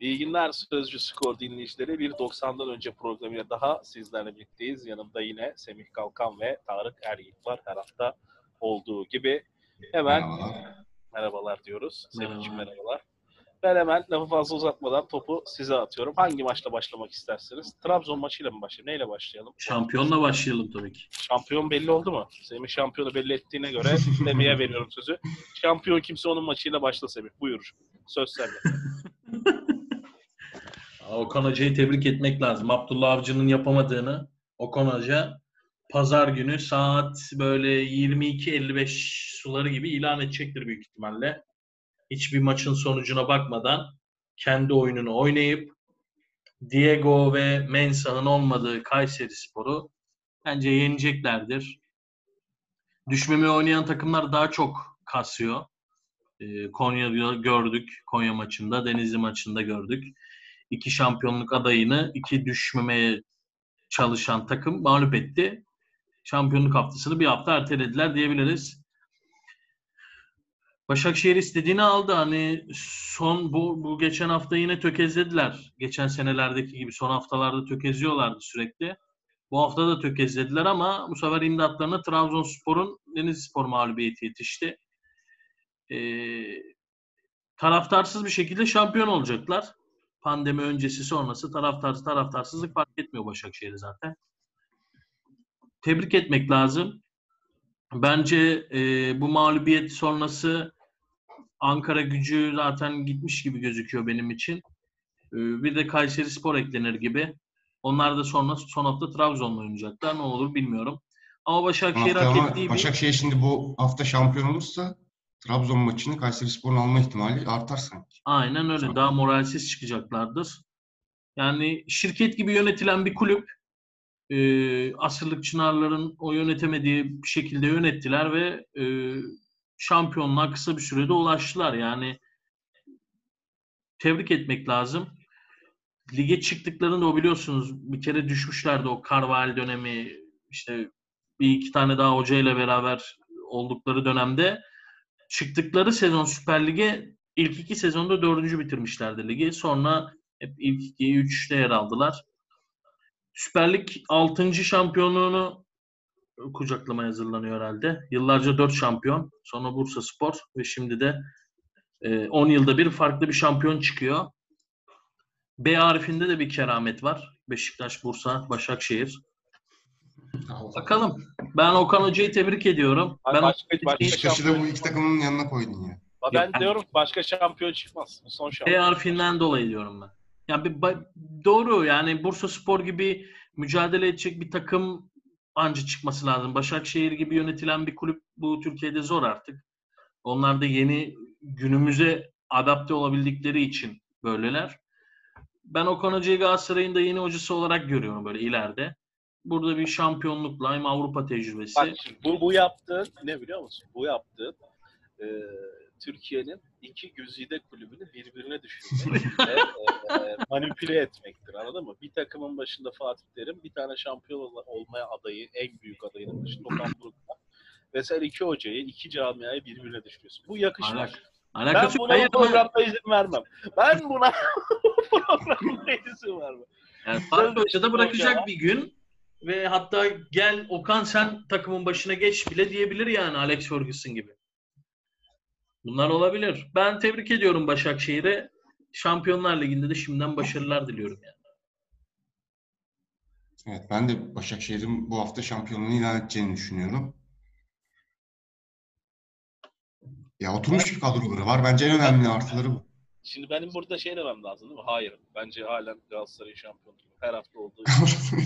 İyi günler Sözcü Skor dinleyicileri. Bir 90'dan önce programıyla daha sizlerle birlikteyiz. Yanımda yine Semih Kalkan ve Tarık Ergin var her hafta olduğu gibi. Hemen Merhabalar. merhabalar diyoruz. Semih'ciğim merhabalar. Ben hemen lafı fazla uzatmadan topu size atıyorum. Hangi maçla başlamak isterseniz? Trabzon maçıyla mı başlayalım? Neyle başlayalım? Şampiyonla başlayalım tabii ki. Şampiyon belli oldu mu? Semih şampiyonu belli ettiğine göre Semih'e veriyorum sözü. Şampiyon kimse onun maçıyla başla Semih. Buyur. Söz sende. Okan Hoca'yı tebrik etmek lazım. Abdullah Avcı'nın yapamadığını Okan Hoca pazar günü saat böyle 22.55 suları gibi ilan edecektir büyük ihtimalle. Hiçbir maçın sonucuna bakmadan kendi oyununu oynayıp Diego ve Mensah'ın olmadığı Kayseri Sporu bence yeneceklerdir. Düşmemi oynayan takımlar daha çok kasıyor. Ee, Konya'da gördük. Konya maçında, Denizli maçında gördük. İki şampiyonluk adayını iki düşmemeye çalışan takım mağlup etti. Şampiyonluk haftasını bir hafta ertelediler diyebiliriz. Başakşehir istediğini aldı. Hani son bu, bu geçen hafta yine tökezlediler. Geçen senelerdeki gibi son haftalarda tökezliyorlardı sürekli. Bu hafta da tökezlediler ama bu sefer imdatlarına Trabzonspor'un Denizlispor mağlubiyeti yetişti. Ee, taraftarsız bir şekilde şampiyon olacaklar. Pandemi öncesi sonrası taraftarsız taraftarsızlık fark etmiyor Başakşehir'e zaten. Tebrik etmek lazım. Bence e, bu mağlubiyet sonrası Ankara gücü zaten gitmiş gibi gözüküyor benim için. E, bir de Kayseri Spor eklenir gibi. Onlar da sonra son hafta Trabzon'la oynayacaklar. Ne olur bilmiyorum. Ama Başakşehir hak ettiği. Başakşehir şimdi bu hafta şampiyon olursa Trabzon maçını Kayserispor'un alma ihtimali artar sanki. Aynen öyle. Daha moralsiz çıkacaklardır. Yani şirket gibi yönetilen bir kulüp e, asırlık Çınarların o yönetemediği bir şekilde yönettiler ve e, şampiyonluğa kısa bir sürede ulaştılar. Yani tebrik etmek lazım. Lige çıktıklarında o biliyorsunuz bir kere düşmüşlerdi o Carvalho dönemi işte bir iki tane daha hocayla beraber oldukları dönemde çıktıkları sezon Süper Lig'e ilk iki sezonda dördüncü bitirmişlerdi ligi. Sonra hep ilk iki, üçte yer aldılar. Süper Lig 6. şampiyonluğunu kucaklamaya hazırlanıyor herhalde. Yıllarca 4 şampiyon. Sonra Bursa Spor ve şimdi de e, 10 yılda bir farklı bir şampiyon çıkıyor. B harfinde de bir keramet var. Beşiktaş, Bursa, Başakşehir. Bakalım. Ben Okan Hoca'yı tebrik ediyorum. Abi ben başka- başka da bu iki takımın yanına koydun ya. Ben Yok. diyorum başka şampiyon çıkmaz. Son şampiyon. harfinden dolayı diyorum ben. Ya bir doğru yani Bursa Spor gibi mücadele edecek bir takım anca çıkması lazım. Başakşehir gibi yönetilen bir kulüp bu Türkiye'de zor artık. Onlar da yeni günümüze adapte olabildikleri için böyleler. Ben Okan Hoca'yı Galatasaray'ın da yeni hocası olarak görüyorum böyle ileride. Burada bir şampiyonlukla hem Avrupa tecrübesi. Bak bu, bu yaptığın ne biliyor musun? Bu yaptığın e, Türkiye'nin iki güzide kulübünü birbirine düşürmek ve e, manipüle etmektir anladın mı? Bir takımın başında Fatih Terim, bir tane şampiyon ol- olmaya adayı, en büyük adayının başında Okan Buruk var. Ve sen iki hocayı, iki camiayı birbirine düşürüyorsun. Bu yakışmaz. Alak- Ben Alakası buna Hayır ama- programda izin vermem. Ben buna bu programda izin vermem. Yani Fatih Hoca da bırakacak bir gün ve hatta gel Okan sen takımın başına geç bile diyebilir yani Alex Ferguson gibi. Bunlar olabilir. Ben tebrik ediyorum Başakşehir'e. Şampiyonlar Ligi'nde de şimdiden başarılar diliyorum yani. Evet ben de Başakşehir'in bu hafta şampiyonluğunu ilan edeceğini düşünüyorum. Ya oturmuş bir kadroları var. Bence en önemli artıları bu. Şimdi benim burada şey demem lazım değil mi? Hayır. Bence halen Galatasaray şampiyonu. Her hafta olduğu gibi.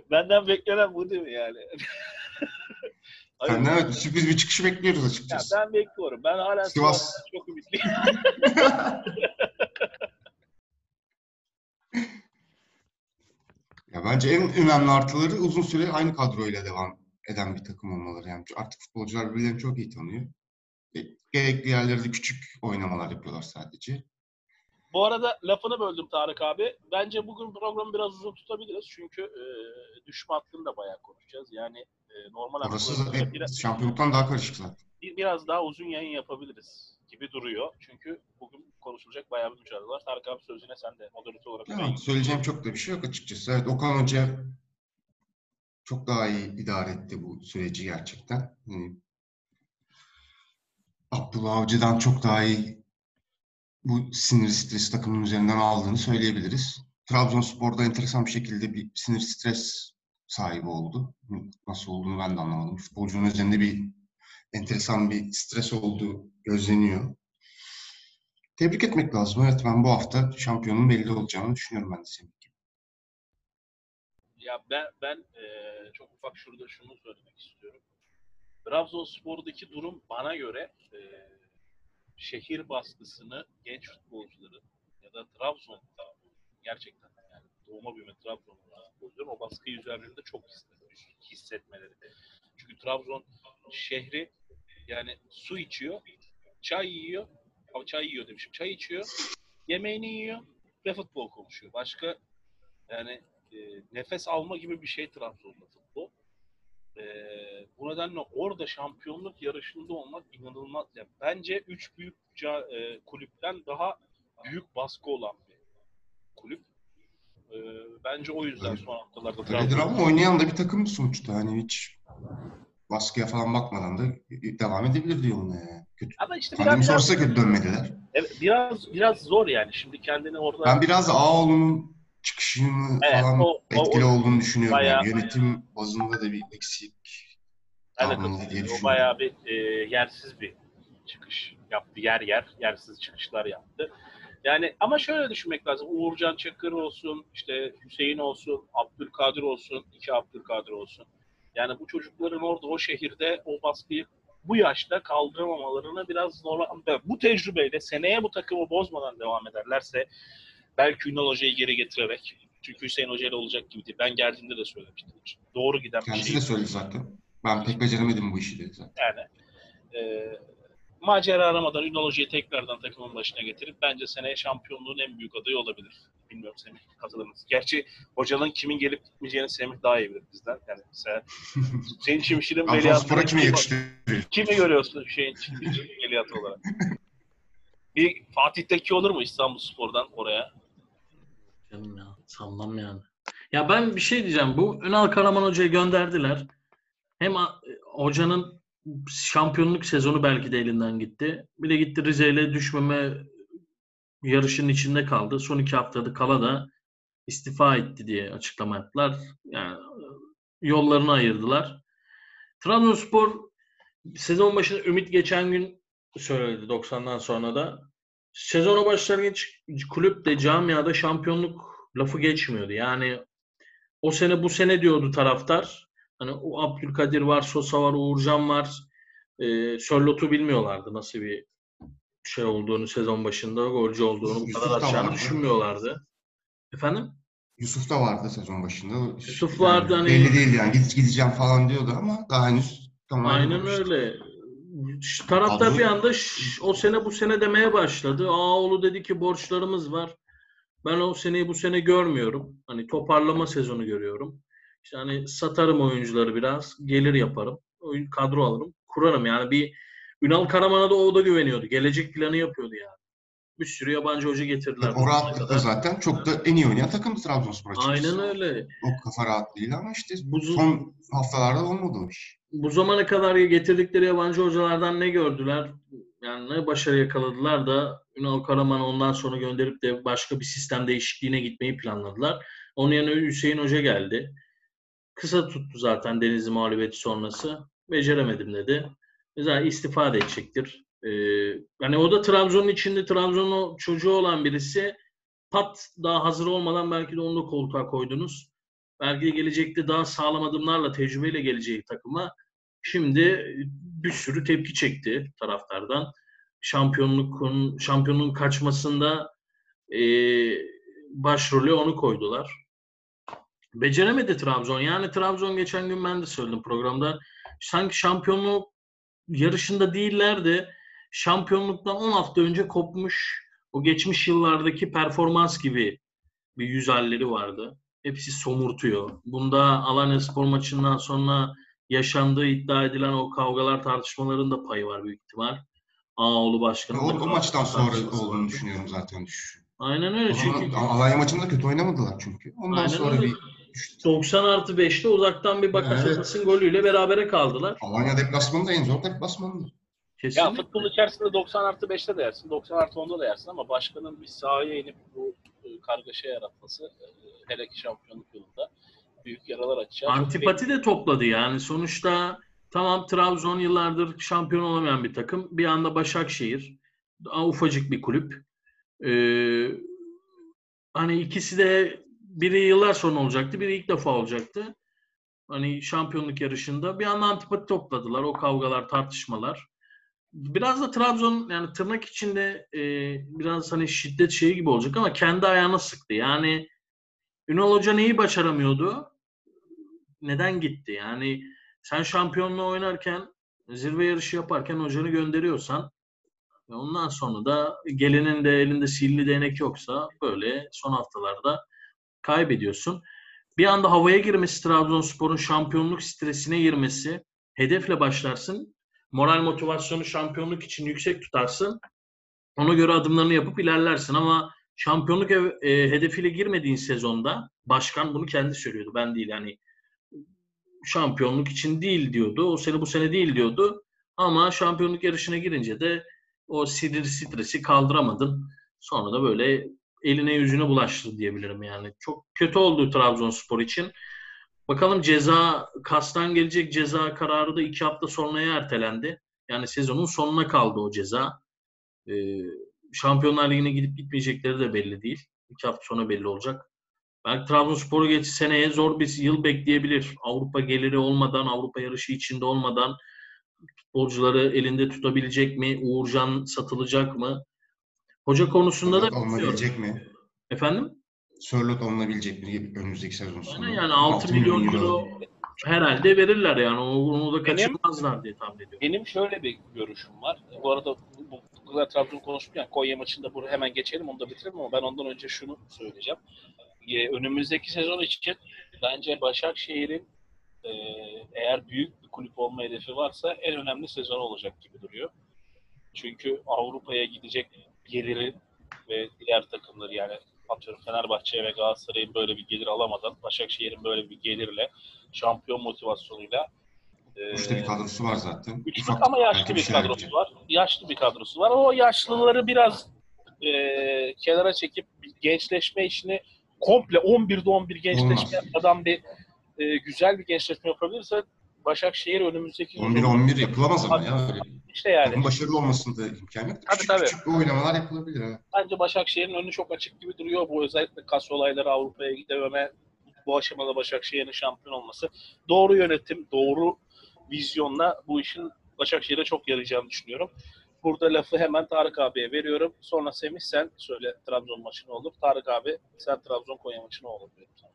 Benden beklenen bu değil mi yani? Senden evet sürpriz bir çıkışı bekliyoruz Ya açıkçası. ben bekliyorum. Ben hala Sivas. Çok ümitliyim. Ya bence en önemli artıları uzun süre aynı kadroyla devam eden bir takım olmaları. Yani artık futbolcular birbirlerini çok iyi tanıyor. Gerekli yerlerde küçük oynamalar yapıyorlar sadece. Bu arada lafını böldüm Tarık abi. Bence bugün programı biraz uzun tutabiliriz. Çünkü e, düşme hattını da bayağı konuşacağız. Yani e, normal Orası zaten biraz- şampiyonluktan daha karışık zaten. bir, biraz daha uzun yayın yapabiliriz gibi duruyor. Çünkü bugün konuşulacak bayağı bir mücadele var. Tarık abi sözüne sen de moderatör olarak. Evet, söyleyeceğim çok da bir şey yok açıkçası. Evet, Okan Hoca çok daha iyi idare etti bu süreci gerçekten. Hani Abdullah Avcı'dan çok daha iyi bu sinir stres takımın üzerinden aldığını söyleyebiliriz. Trabzonspor'da enteresan bir şekilde bir sinir stres sahibi oldu. Nasıl olduğunu ben de anlamadım. Futbolcunun üzerinde bir enteresan bir stres olduğu gözleniyor. Tebrik etmek lazım. Evet ben bu hafta şampiyonun belli olacağını düşünüyorum ben de senin gibi. Ya ben ben eee, çok ufak şurada şunu söylemek istiyorum. Trabzonspor'daki durum bana göre eee, şehir baskısını genç futbolcuların ya da Trabzon'da gerçekten yani doğma büyüme Trabzon futbolcuların o baskıyı üzerlerinde çok hissetmeleri. Çünkü Trabzon şehri yani su içiyor, çay yiyor, çay yiyor demişim, çay içiyor, yemeğini yiyor ve futbol konuşuyor. Başka yani e, nefes alma gibi bir şey Trabzon'da futbol. E, bu nedenle orada şampiyonluk yarışında olmak inanılmaz. Yani bence üç büyük e, kulüpten daha büyük baskı olan bir kulüp. E, bence o yüzden son haftalarda Öyledir Trabzon ama oynayan da bir takım sonuçta. Hani hiç baskıya falan bakmadan da devam edebilir yoluna yani. Kötü. ama işte Pandemi biraz, da kötü dönmediler. evet, biraz biraz zor yani. Şimdi kendini orada Ben biraz Ağoğlu'nun çıkışını Evet, falan o- o- etkili o olduğunu düşünüyorum. bayağı- yani. Yönetim bazında da bir eksik davranıldı diye katılıyorum. O düşünüyorum. bayağı bir e, yersiz bir çıkış yaptı. Yer yer yersiz çıkışlar yaptı. Yani ama şöyle düşünmek lazım. Uğurcan Çakır olsun, işte Hüseyin olsun, Abdülkadir olsun, iki Abdülkadir olsun. Yani bu çocukların orada o şehirde o baskıyı bu yaşta kaldıramamalarını biraz zorlan. Bu tecrübeyle seneye bu takımı bozmadan devam ederlerse belki Ünal Hoca'yı geri getirerek çünkü Hüseyin Hoca ile olacak gibi değil. Ben geldiğinde de söylemiştim. Doğru giden bir Kendisi şey. de söyledi zaten. Ben pek beceremedim bu işi dedi zaten. Yani e, macera aramadan Ünal Hoca'yı tekrardan takımın başına getirip bence seneye şampiyonluğun en büyük adayı olabilir. Bilmiyorum Semih katılır mısın? Gerçi hocanın kimin gelip gitmeyeceğini Semih daha iyi bilir bizden. Yani mesela Hüseyin Çimşir'in Trabzonspor'a kimi yakıştırıyor? Kimi görüyorsun Hüseyin Çimşir'in veliahtı olarak? Bir Fatih Tekke olur mu İstanbul Spor'dan oraya? Canım ya sanmam yani. Ya ben bir şey diyeceğim. Bu Ünal Karaman Hoca'yı gönderdiler. Hem hocanın şampiyonluk sezonu belki de elinden gitti. Bir de gitti Rize ile düşmeme yarışının içinde kaldı. Son iki haftada kala da istifa etti diye açıklama yaptılar. Yani yollarını ayırdılar. Trabzonspor sezon başında Ümit geçen gün söyledi 90'dan sonra da. Sezona başlangıç kulüpte camiada şampiyonluk lafı geçmiyordu. Yani o sene bu sene diyordu taraftar. Hani o Abdülkadir var, Sosa var, Uğurcan var. Ee, Sörlot'u bilmiyorlardı nasıl bir şey olduğunu sezon başında golcü olduğunu bu Yusuf kadar vardı. düşünmüyorlardı. Efendim? Yusuf da vardı sezon başında. Yusuf vardı hani- Belli değil yani. Git gideceğim falan diyordu ama daha henüz tam Aynen ayrılmamıştı. öyle. Taraftar Kadro- bir anda "Şş, o sene bu sene demeye başladı. Ağoğlu dedi ki borçlarımız var. Ben o seneyi bu sene görmüyorum. Hani toparlama sezonu görüyorum. İşte hani satarım oyuncuları biraz. Gelir yaparım. Oyun kadro alırım. Kurarım yani bir Ünal Karaman'a da o da güveniyordu. Gelecek planı yapıyordu yani. Bir sürü yabancı hoca getirdiler. O bu zamana rahatlıkla zaten çok da en iyi oynayan takımdı Trabzonspor açıkçası. Aynen öyle. O kafa rahatlığıyla ama işte Bu, son haftalarda olmadı o iş. bu zamana kadar getirdikleri yabancı hocalardan ne gördüler? Yani ne başarı yakaladılar da Ünal Karaman'ı ondan sonra gönderip de başka bir sistem değişikliğine gitmeyi planladılar. Onun yerine Hüseyin Hoca geldi. Kısa tuttu zaten Denizli mağlubiyeti sonrası. Beceremedim dedi. Zaten istifa da edecektir. Ee, yani o da Trabzon'un içinde Trabzon'un çocuğu olan birisi pat daha hazır olmadan belki de onu da koltuğa koydunuz. Belki de gelecekte daha sağlam adımlarla tecrübeyle geleceği takıma Şimdi bir sürü tepki çekti taraftardan. Şampiyonlukun şampiyonluğun kaçmasında e, başrolü onu koydular. Beceremedi Trabzon. Yani Trabzon geçen gün ben de söyledim programda. Sanki şampiyonluk yarışında değiller de şampiyonluktan 10 hafta önce kopmuş o geçmiş yıllardaki performans gibi bir yüz halleri vardı. Hepsi somurtuyor. Bunda Alanya spor maçından sonra yaşandığı iddia edilen o kavgalar tartışmaların da payı var büyük ihtimal. Ağoğlu başkanı. O, o maçtan sonra olduğunu düşünüyorum zaten. Aynen öyle. Zaman Çünkü Alanya maçında kötü oynamadılar çünkü. Ondan Aynen sonra öyle. bir düştü. 90 artı 5'te uzaktan bir Bakasetas'ın Evet. golüyle berabere kaldılar. Alanya deplasmanı da en zor deplasmanı. Ya Kesinlikle. futbol içerisinde 90 artı 5'te de yersin, 90 artı 10'da da yersin ama başkanın bir sahaya inip bu e, kargaşa yaratması e, hele ki şampiyonluk yılında büyük yaralar açacağı. çok Antipati de topladı yani. Sonuçta tamam Trabzon yıllardır şampiyon olamayan bir takım. Bir anda Başakşehir. Daha ufacık bir kulüp. Ee, hani ikisi de biri yıllar sonra olacaktı. Biri ilk defa olacaktı. Hani şampiyonluk yarışında. Bir anda antipati topladılar. O kavgalar, tartışmalar. Biraz da Trabzon yani tırnak içinde e, biraz hani şiddet şeyi gibi olacak ama kendi ayağına sıktı. Yani Ünal Hoca neyi başaramıyordu? neden gitti? Yani sen şampiyonluğu oynarken, zirve yarışı yaparken hocanı gönderiyorsan ondan sonra da gelinin de elinde sihirli değnek yoksa böyle son haftalarda kaybediyorsun. Bir anda havaya girmesi Trabzonspor'un şampiyonluk stresine girmesi, hedefle başlarsın. Moral motivasyonu şampiyonluk için yüksek tutarsın. Ona göre adımlarını yapıp ilerlersin ama şampiyonluk e, hedefiyle girmediğin sezonda başkan bunu kendi söylüyordu. Ben değil yani şampiyonluk için değil diyordu. O sene bu sene değil diyordu. Ama şampiyonluk yarışına girince de o sinir stresi kaldıramadın. Sonra da böyle eline yüzüne bulaştı diyebilirim yani. Çok kötü oldu Trabzonspor için. Bakalım ceza, kastan gelecek ceza kararı da iki hafta sonraya ertelendi. Yani sezonun sonuna kaldı o ceza. Ee, Şampiyonlar Ligi'ne gidip gitmeyecekleri de belli değil. İki hafta sonra belli olacak. Belki Trabzonspor'u geç seneye zor bir yıl bekleyebilir. Avrupa geliri olmadan, Avrupa yarışı içinde olmadan futbolcuları elinde tutabilecek mi? Uğurcan satılacak mı? Hoca konusunda da Sörlot alınabilecek mi? Efendim? Sörlot alınabilecek mi önümüzdeki sezon sonu? Aynen yani 6 milyon euro herhalde verirler yani. Onu da Benim- kaçırmazlar diye tahmin ediyorum. Benim şöyle bir görüşüm var. Bu arada bu kadar Trabzon konuşurken Konya maçında bunu hemen geçelim onu da bitirelim ama ben ondan önce şunu söyleyeceğim. Ee, önümüzdeki sezon için bence Başakşehir'in e, eğer büyük bir kulüp olma hedefi varsa en önemli sezon olacak gibi duruyor. Çünkü Avrupa'ya gidecek geliri ve diğer takımları yani atıyorum Fenerbahçe ve Galatasaray'ın böyle bir gelir alamadan Başakşehir'in böyle bir gelirle şampiyon motivasyonuyla e, Güçlü bir kadrosu var zaten. Güçlü ama yaşlı bir kadrosu var. Yaşlı bir kadrosu var. O yaşlıları biraz e, kenara çekip gençleşme işini komple 11'de 11 gençleşme Olmaz. yapmadan bir e, güzel bir gençleşme yapabilirse Başakşehir önümüzdeki 11-11 yapılamaz ama ya öyle. İşte yani Takım başarılı olmasında imkan yok. Tabii, küçük tabii. küçük oynamalar yapılabilir. Ha. bence Başakşehir'in önü çok açık gibi duruyor. Bu özellikle kas olayları Avrupa'ya gidememe bu aşamada Başakşehir'in şampiyon olması. Doğru yönetim, doğru vizyonla bu işin Başakşehir'e çok yarayacağını düşünüyorum. Burada lafı hemen Tarık abiye veriyorum. Sonra Semih sen söyle Trabzon maçı ne olur. Tarık abi sen Trabzon Konya maçı ne olur diyorum sana.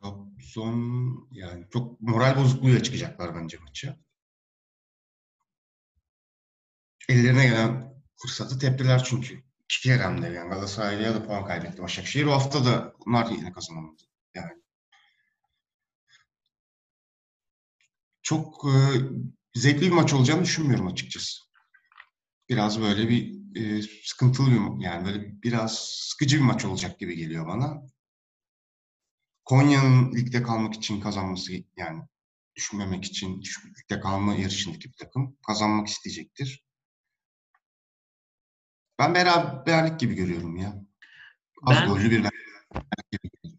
Trabzon yani çok moral bozukluğuyla çıkacaklar bence maça. Ellerine gelen fırsatı teptiler çünkü. İki kere hem de yani Galatasaray'a da puan kaybetti Başakşehir. O hafta da onlar yine kazanamadı. Yani çok e, zevkli bir maç olacağını düşünmüyorum açıkçası. Biraz böyle bir e, sıkıntılı bir yani böyle biraz sıkıcı bir maç olacak gibi geliyor bana. Konya'nın ligde kalmak için kazanması yani düşünmemek için ligde kalma yarışındaki bir takım kazanmak isteyecektir. Ben beraberlik gibi görüyorum ya. Az Ben- gollü bir beraberlik gibi görüyorum.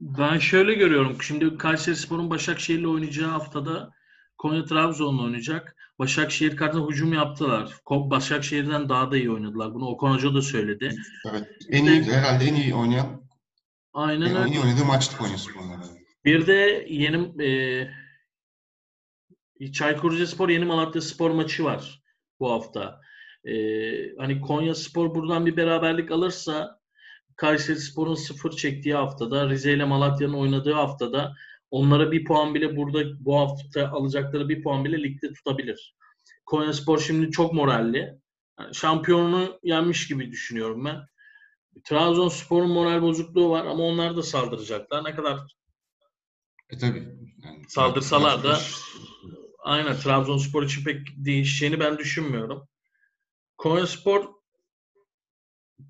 Ben şöyle görüyorum. Şimdi Kayserispor'un Başakşehir'le oynayacağı haftada Konya Trabzon'la oynayacak. Başakşehir kartına hücum yaptılar. Başakşehir'den daha da iyi oynadılar. Bunu Okan Hoca da söyledi. Evet. En iyi herhalde en iyi oynayan Aynen en öyle. iyi oynadığı maçtı Konya Spor'la. Bir de yeni e, Çaykur Rizespor Yeni Malatya Spor maçı var bu hafta. E, hani Konya Spor buradan bir beraberlik alırsa Kayseri Spor'un sıfır çektiği haftada Rize ile Malatya'nın oynadığı haftada onlara bir puan bile burada bu hafta alacakları bir puan bile ligde tutabilir. Konya Spor şimdi çok moralli. Yani şampiyonunu yenmiş gibi düşünüyorum ben. Trabzonspor'un moral bozukluğu var ama onlar da saldıracaklar. Ne kadar E tabii. Yani, Saldırsalar da- Aynen Trabzonspor için pek değişeceğini ben düşünmüyorum. Konyaspor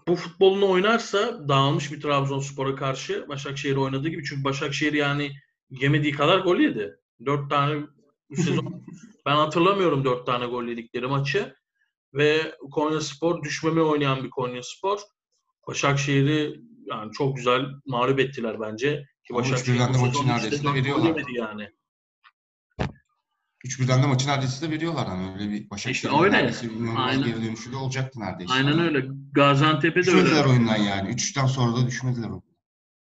bu futbolunu oynarsa dağılmış bir Trabzonspor'a karşı Başakşehir oynadığı gibi. Çünkü Başakşehir yani yemediği kadar gol yedi. Dört tane bu sezon ben hatırlamıyorum dört tane gol yedikleri maçı. Ve Konyaspor düşmeme oynayan bir Konyaspor. Başakşehir'i yani çok güzel mağlup ettiler bence. Ki Başakşehir bu maçı neredeyse veriyorlar. yani. Üç birden de maçı neredeyse de veriyorlar. Hani öyle bir Başakşehir'in İşte öyle. neredeyse bir geri dönüşü de olacaktı neredeyse. Aynen öyle. Gaziantep'e de Düşmediler öyle. oyundan yani. Üçten sonra da düşmediler. O-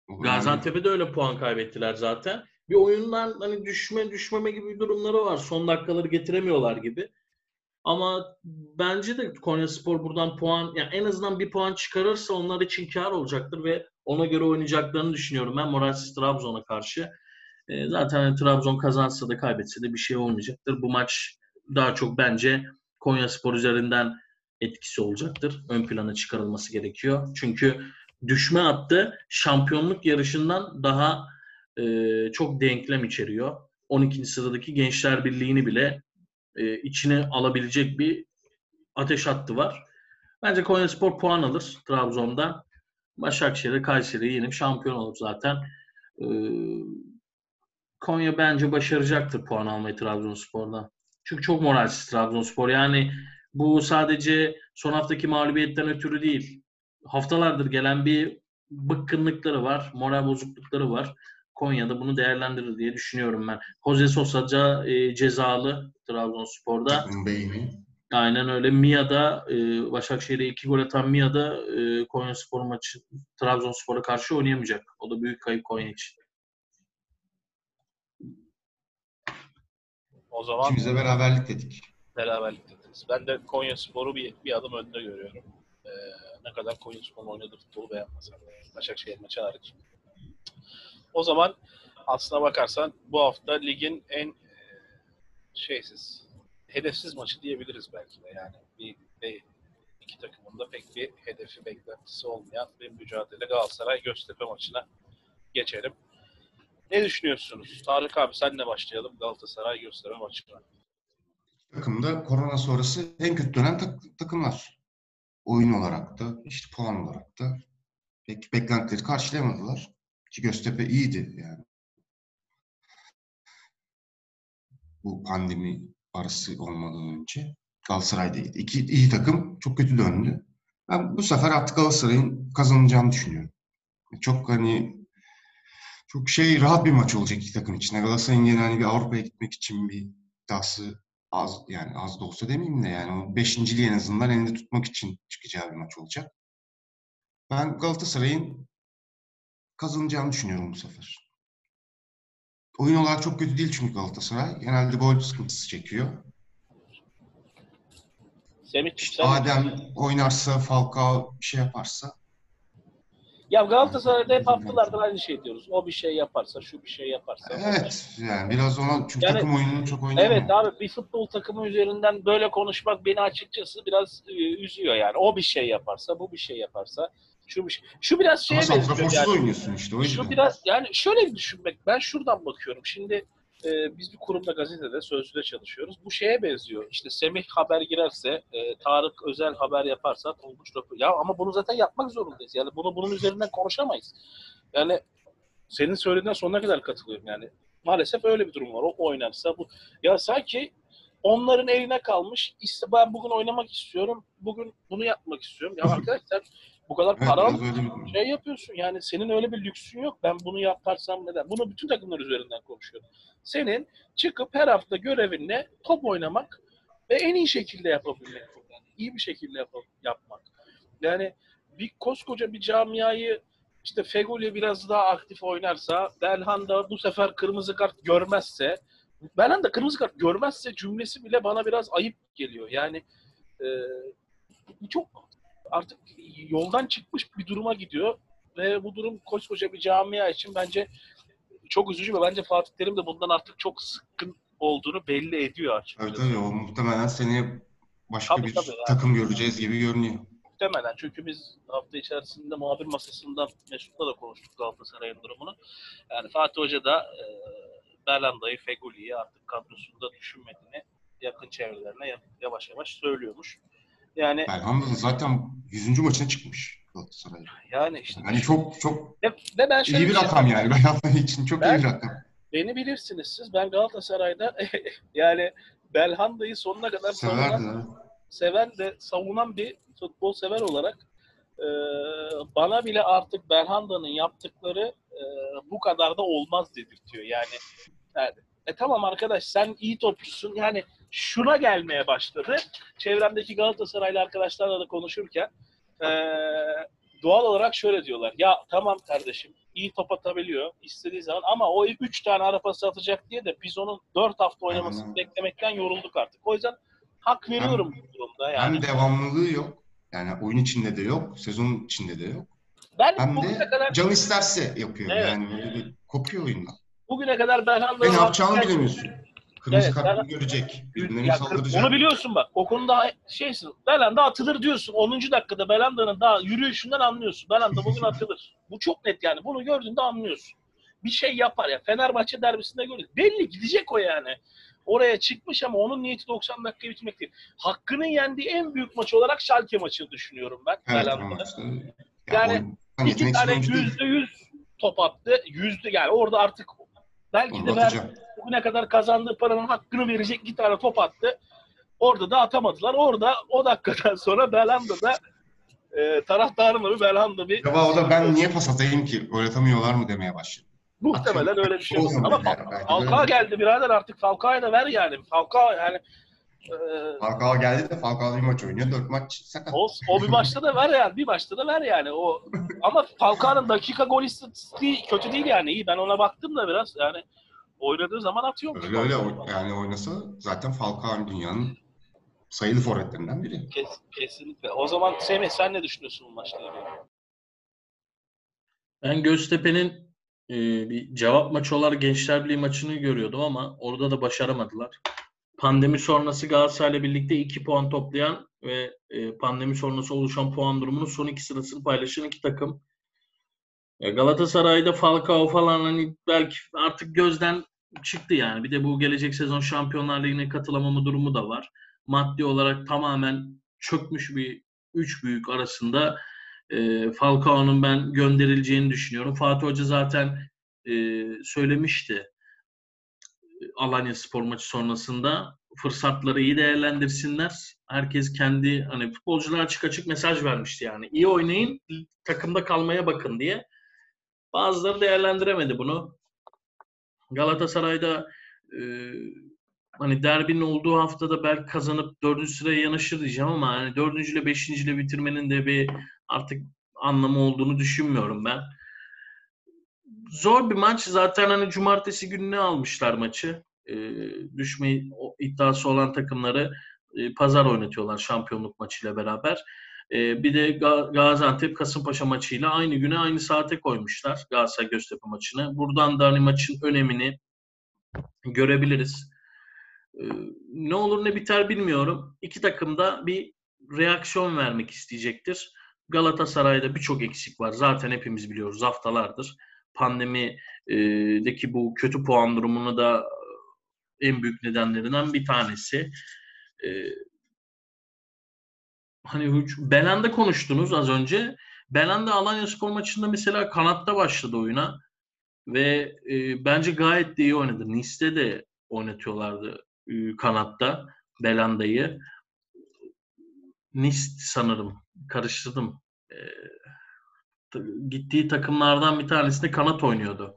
o- Gaziantep'e de öyle puan kaybettiler zaten. Bir oyundan hani düşme düşmeme gibi durumları var. Son dakikaları getiremiyorlar gibi. Ama bence de Konyaspor buradan puan yani en azından bir puan çıkarırsa onlar için kar olacaktır ve ona göre oynayacaklarını düşünüyorum ben Moralsiz Trabzon'a karşı. E, zaten hani Trabzon kazansa da kaybetse de bir şey olmayacaktır. Bu maç daha çok bence Konyaspor üzerinden etkisi olacaktır. Ön plana çıkarılması gerekiyor. Çünkü düşme hattı şampiyonluk yarışından daha e, çok denklem içeriyor. 12. sıradaki Gençler Birliği'ni bile e, içine alabilecek bir ateş hattı var. Bence Konyaspor puan alır Trabzon'dan. Başakşehir'e Kayseri'yi yenip şampiyon olur zaten. E, Konya bence başaracaktır puan almayı Trabzonspor'dan. Çünkü çok moralsiz Trabzonspor. Yani bu sadece son haftaki mağlubiyetten ötürü değil. Haftalardır gelen bir bıkkınlıkları var, moral bozuklukları var. Konya'da bunu değerlendirir diye düşünüyorum ben. Jose Sosa e, cezalı Trabzonspor'da. Beyni. Aynen öyle. Mia'da e, Başakşehir'e iki gol atan Mia'da e, Konyaspor maçı Trabzonspor'a karşı oynayamayacak. O da büyük kayıp Konya için. O zaman İkimiz de beraberlik dedik. beraberlik dediniz. Ben de Konya Spor'u bir, bir adım önde görüyorum. Ee, ne kadar Konya Spor'un oynadığı futbolu beğenmesem. Başakşehir maçı hariç. O zaman aslına bakarsan bu hafta ligin en e, şeysiz, hedefsiz maçı diyebiliriz belki de. Yani bir, bir iki takımın da pek bir hedefi, beklentisi olmayan bir mücadele Galatasaray Göztepe maçına geçelim. Ne düşünüyorsunuz? Tarık abi senle başlayalım Galatasaray Göztepe maçına. Takımda korona sonrası en kötü dönen tak- takımlar. Oyun olarak da, işte puan olarak da pek beklentileri karşılayamadılar. Ki Göztepe iyiydi yani. Bu pandemi arası olmadan önce Galatasaray iyiydi. İki iyi takım çok kötü döndü. Ben bu sefer artık Galatasaray'ın kazanacağını düşünüyorum. Çok hani çok şey rahat bir maç olacak iki takım için. Galatasaray'ın yine hani bir Avrupa'ya gitmek için bir iddiası az yani az da olsa demeyeyim de yani o beşinciliği en azından elinde tutmak için çıkacağı bir maç olacak. Ben Galatasaray'ın kazanacağını düşünüyorum bu sefer. Oyun olarak çok kötü değil çünkü Galatasaray. Genelde gol sıkıntısı çekiyor. Semih sen- Adem oynarsa, Falcao bir şey yaparsa Ya Galatasaray'da hep haftalardır aynı şey diyoruz. O bir şey yaparsa, şu bir şey yaparsa. evet yani biraz ona çünkü Yani- takım oyununu çok oynayamıyor. Evet abi bir futbol takımı üzerinden böyle konuşmak beni açıkçası biraz e, üzüyor yani. O bir şey yaparsa, bu bir şey yaparsa, şu bir şey. Şu biraz şeye Ama benziyor santraforsuz yani. oynuyorsun işte o yüzden. Şu biraz yani şöyle düşünmek. Ben şuradan bakıyorum. Şimdi e, biz bir kurumda gazetede sözlüde çalışıyoruz. Bu şeye benziyor. İşte Semih haber girerse, e, Tarık özel haber yaparsa, Tonguç rapor. Ya ama bunu zaten yapmak zorundayız. Yani bunu bunun üzerinden konuşamayız. Yani senin söylediğine sonuna kadar katılıyorum yani. Maalesef öyle bir durum var. O oynarsa bu. Ya sanki onların eline kalmış. İşte ben bugün oynamak istiyorum. Bugün bunu yapmak istiyorum. Ya arkadaşlar bu kadar Evet, para şey yapıyorsun yani senin öyle bir lüksün yok. Ben bunu yaparsam neden? Bunu bütün takımlar üzerinden konuşuyorum. Senin çıkıp her hafta görevinle top oynamak ve en iyi şekilde yapabilmek. Yani iyi bir şekilde yap- yapmak. Yani bir koskoca bir camiayı işte Feguli biraz daha aktif oynarsa, Belhanda bu sefer kırmızı kart görmezse, Belhanda kırmızı kart görmezse cümlesi bile bana biraz ayıp geliyor. Yani e, çok artık yoldan çıkmış bir duruma gidiyor ve bu durum koskoca bir camia için bence çok üzücü ve bence Fatih Terim de bundan artık çok sıkkın olduğunu belli ediyor açıkçası. Evet tabii o muhtemelen seneye başka Tabii, bir tabii yani. takım göreceğiz gibi görünüyor. Muhtemelen çünkü biz hafta içerisinde muhabir masasında Mesut'la da konuştuk Galatasaray'ın durumunu. Yani Fatih Hoca da e, Berlanda'yı, Feguli'yi artık kadrosunda düşünmediğini yakın çevrelerine yavaş yavaş söylüyormuş. Yani Belhanda da zaten 100. maçına çıkmış Galatasaray. yani işte Yani çok çok ve, ve ben iyi bir şey- rakam yani Belhanda için çok Ben- iyi bir rakam. Beni bilirsiniz siz. Ben Galatasaray'da yani Belhanda'yı sonuna kadar savunan, Severdi. ha. seven ve savunan bir futbol sever olarak e, bana bile artık Belhanda'nın yaptıkları e, bu kadar da olmaz dedirtiyor. Yani, yani e tamam arkadaş sen iyi topçusun. Yani şuna gelmeye başladı. Çevremdeki Galatasaraylı arkadaşlarla da konuşurken e, doğal olarak şöyle diyorlar. Ya tamam kardeşim iyi top atabiliyor istediği zaman ama o 3 tane ara pası atacak diye de biz onun 4 hafta oynamasını Aynen. beklemekten yorulduk artık. O yüzden hak veriyorum bu durumda. Yani Hem devamlılığı yok. Yani oyun içinde de yok, sezon içinde de yok. ben Hem bugüne de kadar can isterse yapıyor. Evet. Yani böyle bir kopuyor oyundan. bugüne kadar Belhanda'nın ne yapacağını bilemiyorsun. Kırmızı Evet, kart görecek. Saldıracak. onu biliyorsun bak. O konuda şeysin. Belanda atılır diyorsun. 10. dakikada Belanda'nın daha yürüyüşünden anlıyorsun. Belanda bugün atılır. Bu çok net yani. Bunu gördüğünde anlıyorsun. Bir şey yapar ya. Fenerbahçe derbisinde gördük. Belli gidecek o yani. Oraya çıkmış ama onun niyeti 90 dakika bitmek değil. Hakkının yendiği en büyük maç olarak Schalke maçını düşünüyorum ben. Evet, Belanda'da. Yani yani İki tane yüzde yüz top attı. Yüzde yani orada artık belki de atacak. bugüne kadar kazandığı paranın hakkını verecek iki tane top attı. Orada da atamadılar. Orada o dakikadan sonra Belhanda'da e, taraftarın bir Belhanda bir Acaba o da ben niye pas atayım ki? Öğretemiyorlar mı demeye başladı. muhtemelen öyle bir şey Ama Falcao geldi birader artık Falcao'ya da ver yani. Falcao yani e, Falcao geldi de Falcao bir maç oynuyor. Dört maç sakat. o, o bir maçta da ver yani. Bir maçta da ver yani. O ama Falcao'nun dakika gol istatistiği kötü değil yani. İyi ben ona baktım da biraz yani oynadığı zaman atıyormuş. Öyle öyle o- yani oynasa zaten Falcao dünyanın sayılı forvetlerinden biri. Kes, kesinlikle. O zaman Semih sen ne düşünüyorsun bu maçla ilgili? Ben Göztepe'nin e, bir cevap maçı olarak Gençler Birliği maçını görüyordum ama orada da başaramadılar. Pandemi sonrası Galatasaray'la birlikte 2 puan toplayan ve e, pandemi sonrası oluşan puan durumunun son iki sırasını paylaşan iki takım. Galatasaray'da Falcao falan hani belki artık gözden çıktı yani. Bir de bu gelecek sezon Şampiyonlar Ligi'ne katılamama durumu da var. Maddi olarak tamamen çökmüş bir üç büyük arasında e, Falcao'nun ben gönderileceğini düşünüyorum. Fatih Hoca zaten e, söylemişti Alanya Spor maçı sonrasında fırsatları iyi değerlendirsinler. Herkes kendi hani futbolcular açık açık mesaj vermişti yani. İyi oynayın, takımda kalmaya bakın diye. Bazıları değerlendiremedi bunu. Galatasaray'da e, hani derbinin olduğu haftada belki kazanıp dördüncü sıraya yanaşır diyeceğim ama hani dördüncü ile beşinci ile bitirmenin de bir artık anlamı olduğunu düşünmüyorum ben. Zor bir maç. Zaten hani cumartesi gününe almışlar maçı. Ee, düşme iddiası olan takımları e, pazar oynatıyorlar şampiyonluk maçıyla beraber. Ee, bir de Ga- Gaziantep Kasımpaşa maçıyla aynı güne aynı saate koymuşlar Galatasaray Göztepe maçını. Buradan da hani maçın önemini görebiliriz. Ee, ne olur ne biter bilmiyorum. İki takım da bir reaksiyon vermek isteyecektir. Galatasaray'da birçok eksik var. Zaten hepimiz biliyoruz haftalardır. Pandemideki bu kötü puan durumunu da e, en büyük nedenlerinden bir tanesi. Ee, hani Belanda konuştunuz az önce. Belanda Alanya Spor maçında mesela kanatta başladı oyuna ve e, bence gayet de iyi oynadı. Nice'de de oynatıyorlardı e, kanatta Belanda'yı. Nice sanırım. Karıştırdım. E, gittiği takımlardan bir tanesinde kanat oynuyordu.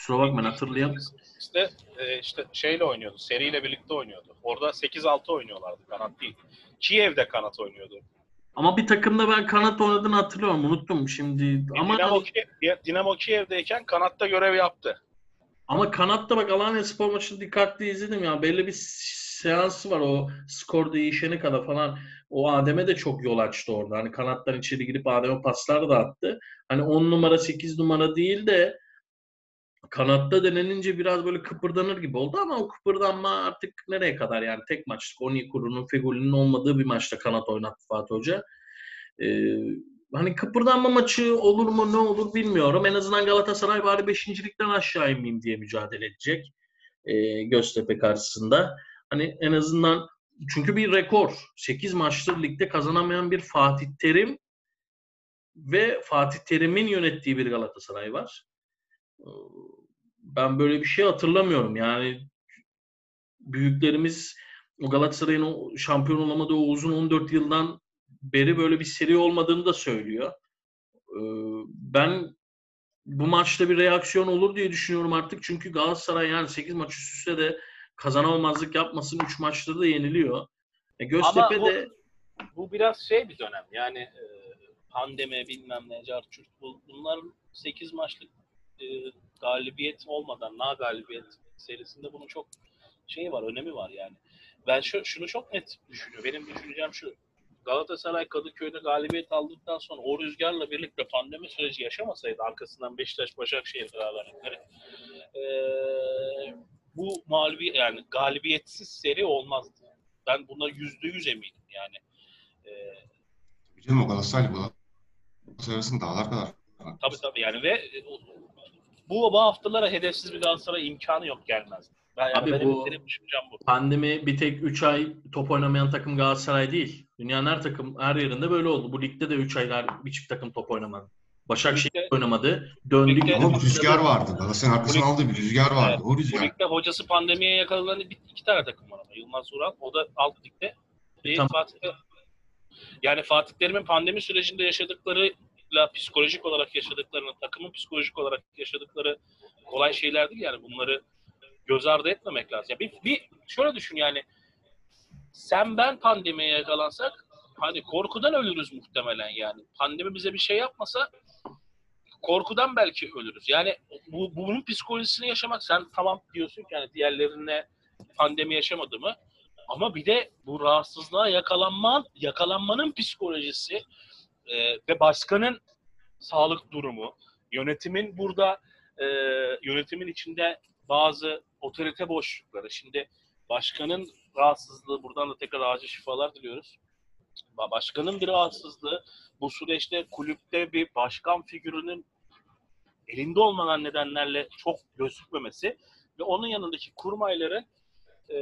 Kusura bakmayın hatırlayam. İşte, e, işte şeyle oynuyordu. Seriyle birlikte oynuyordu. Orada 8-6 oynuyorlardı. Kanat değil. Kiev'de kanat oynuyordu. Ama bir takımda ben kanat oynadığını hatırlıyorum. Unuttum şimdi. Ama Dinamo, hani- Kiev, Dinamo Kiev'deyken kanatta görev yaptı. Ama kanatta bak Alanya Spor maçını dikkatli izledim ya. Belli bir seansı var o skor değişene kadar falan. O Adem'e de çok yol açtı orada. Hani kanattan içeri girip Adem'e paslar da attı. Hani 10 numara 8 numara değil de kanatta denenince biraz böyle kıpırdanır gibi oldu ama o kıpırdanma artık nereye kadar yani tek maçlık Onyekuru'nun Fegoli'nin olmadığı bir maçta kanat oynattı Fatih Hoca. Ee, hani kıpırdanma maçı olur mu ne olur bilmiyorum. En azından Galatasaray bari beşincilikten aşağı inmeyeyim diye mücadele edecek. e, Göztepe karşısında. Hani en azından çünkü bir rekor. 8 maçtır ligde kazanamayan bir Fatih Terim ve Fatih Terim'in yönettiği bir Galatasaray var. Ben böyle bir şey hatırlamıyorum. Yani büyüklerimiz o Galatasaray'ın o şampiyon olamadığı o uzun 14 yıldan beri böyle bir seri olmadığını da söylüyor. Ben bu maçta bir reaksiyon olur diye düşünüyorum artık. Çünkü Galatasaray yani 8 maç üst üste de kazanamamazlık yapmasın. 3 maçta da yeniliyor. E Göztepe Ama bu- de Bu biraz şey bir dönem. Yani pandemi bilmem ne, carçurt. Bu, bunların 8 maçlık e, galibiyet olmadan, na galibiyet serisinde bunun çok şeyi var, önemi var yani. Ben şu, şunu çok net düşünüyorum. Benim düşüncem şu. Galatasaray Kadıköy'de galibiyet aldıktan sonra o rüzgarla birlikte pandemi süreci yaşamasaydı arkasından Beşiktaş Başakşehir beraberlikleri eee bu mağlubi yani galibiyetsiz seri olmazdı. Ben buna yüzde yüz eminim yani. Eee Tabii Canım o Galatasaray bu arasında dağlar kadar. Tabii tabii yani ve e, bu, bu haftalara hedefsiz bir Galatasaray imkanı yok gelmez. Ben, Abi benim, bu- benim düşüncem bu. pandemi bir tek 3 ay top oynamayan takım Galatasaray değil. Dünyanın her takım her yerinde böyle oldu. Bu ligde de 3 aylar bir çift takım top oynamadı. Başakşehir Ligde- oynamadı. Döndük. Ligde- Ama bir rüzgar vardı. Galatasaray'ın arkasına aldığı bir rüzgar vardı. O Bu rüzgar. ligde hocası pandemiye yakalanan bir, iki tane takım var ama. Yılmaz Ural, o da alt ligde. Tamam. Fatih yani Fatih Terim'in pandemi sürecinde yaşadıklarıyla psikolojik olarak yaşadıklarını, takımın psikolojik olarak yaşadıkları kolay şeyler değil yani bunları göz ardı etmemek lazım. Ya bir, bir şöyle düşün yani sen ben pandemiye yakalansak hani korkudan ölürüz muhtemelen yani. Pandemi bize bir şey yapmasa korkudan belki ölürüz. Yani bu, bunun psikolojisini yaşamak sen tamam diyorsun ki yani diğerlerine pandemi yaşamadı mı? Ama bir de bu rahatsızlığa yakalanman, yakalanmanın psikolojisi e, ve başkanın sağlık durumu, yönetimin burada e, yönetimin içinde bazı otorite boşlukları. Şimdi başkanın rahatsızlığı, buradan da tekrar acil şifalar diliyoruz. Ba- Başkanın bir rahatsızlığı, bu süreçte kulüpte bir başkan figürünün elinde olmayan nedenlerle çok gözükmemesi ve onun yanındaki kurmayların e,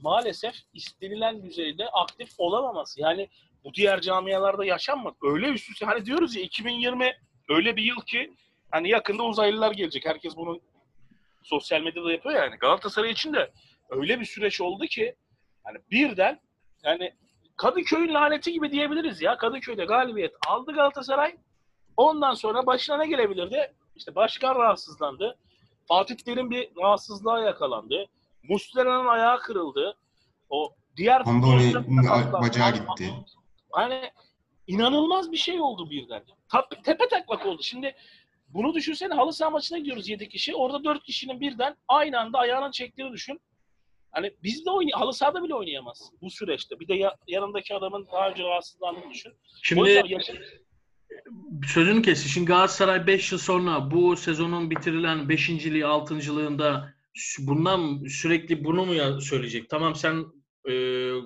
maalesef istenilen düzeyde aktif olamaması. Yani bu diğer camialarda yaşanmadı. Öyle üst üste hani diyoruz ya 2020 öyle bir yıl ki hani yakında uzaylılar gelecek. Herkes bunu sosyal medyada yapıyor yani. Galatasaray için de öyle bir süreç oldu ki hani birden yani Kadıköy'ün laneti gibi diyebiliriz ya. Kadıköy'de galibiyet aldı Galatasaray. Ondan sonra başına ne gelebilirdi? İşte başkan rahatsızlandı. Fatih Terim bir rahatsızlığa yakalandı. Muslera'nın ayağı kırıldı. O diğer da- bacağı gitti. Hani inanılmaz bir şey oldu birden. Tap, tepe taklak oldu. Şimdi bunu düşünsene halı saha maçına gidiyoruz 7 kişi. Orada 4 kişinin birden aynı anda ayağının çektiğini düşün. Hani biz de oynay halı sahada bile oynayamaz bu süreçte. Bir de ya- yanındaki adamın daha önce rahatsızlandığını düşün. Şimdi yüzden yaşa- sözünü kesti. Şimdi Galatasaray 5 yıl sonra bu sezonun bitirilen 5.liği 6.lığında bundan sürekli bunu mu söyleyecek? Tamam sen e,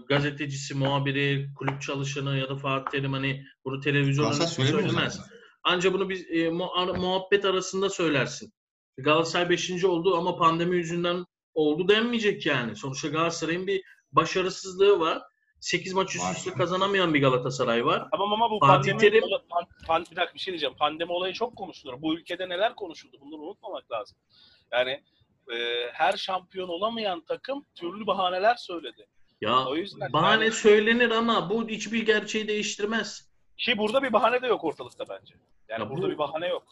gazetecisi, muhabiri, kulüp çalışanı ya da Fatih Terim hani bunu televizyonda söylemez. zaten. Anca bunu biz e, muhabbet arasında söylersin. Galatasaray 5. oldu ama pandemi yüzünden oldu denmeyecek yani. Sonuçta Galatasaray'ın bir başarısızlığı var. 8 maç üst üste kazanamayan bir Galatasaray var. Tamam ama bu Fatih pandemi, Terim- pan, pan- bir dakika bir şey diyeceğim. Pandemi olayı çok konuşulur. Bu ülkede neler konuşuldu? Bunları unutmamak lazım. Yani e, her şampiyon olamayan takım türlü bahaneler söyledi. Ya O yüzden bahane yani- söylenir ama bu hiçbir gerçeği değiştirmez. Ki burada bir bahane de yok ortalıkta bence. Yani Ya burada bu- bir bahane yok.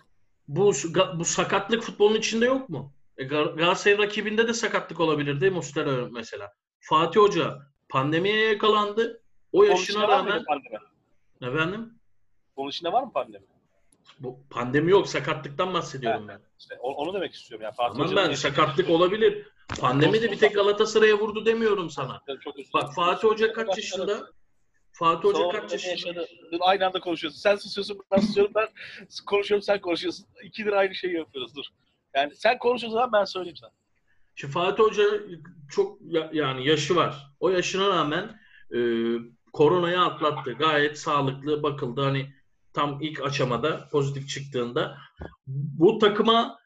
Bu bu sakatlık futbolun içinde yok mu? E, Gal- Galatasaray rakibinde de sakatlık olabilirdi Muslera mesela. Fatih Hoca pandemiye yakalandı. O yaşına rağmen efendim Bunun içinde var mı pandemi? bu pandemi yok sakatlıktan bahsediyorum ben. İşte onu demek istiyorum. Yani Fatih Hoca'nın ben sakatlık olabilir. Pandemi de bir tek Galatasaray'a vurdu demiyorum sana. Bak Fatih Hoca kaç yaşında? Fatih Hoca kaç yaşında? Dur, Aynı anda konuşuyorsun. Sen susuyorsun, ben susuyorum. Ben konuşuyorum, sen konuşuyorsun. İkidir aynı şeyi yapıyoruz. Dur. Yani sen konuşuyorsun ben söyleyeyim sana. Şimdi Fatih Hoca çok ya- yani yaşı var. O yaşına rağmen e, koronayı atlattı. Gayet sağlıklı bakıldı. Hani tam ilk aşamada pozitif çıktığında bu takıma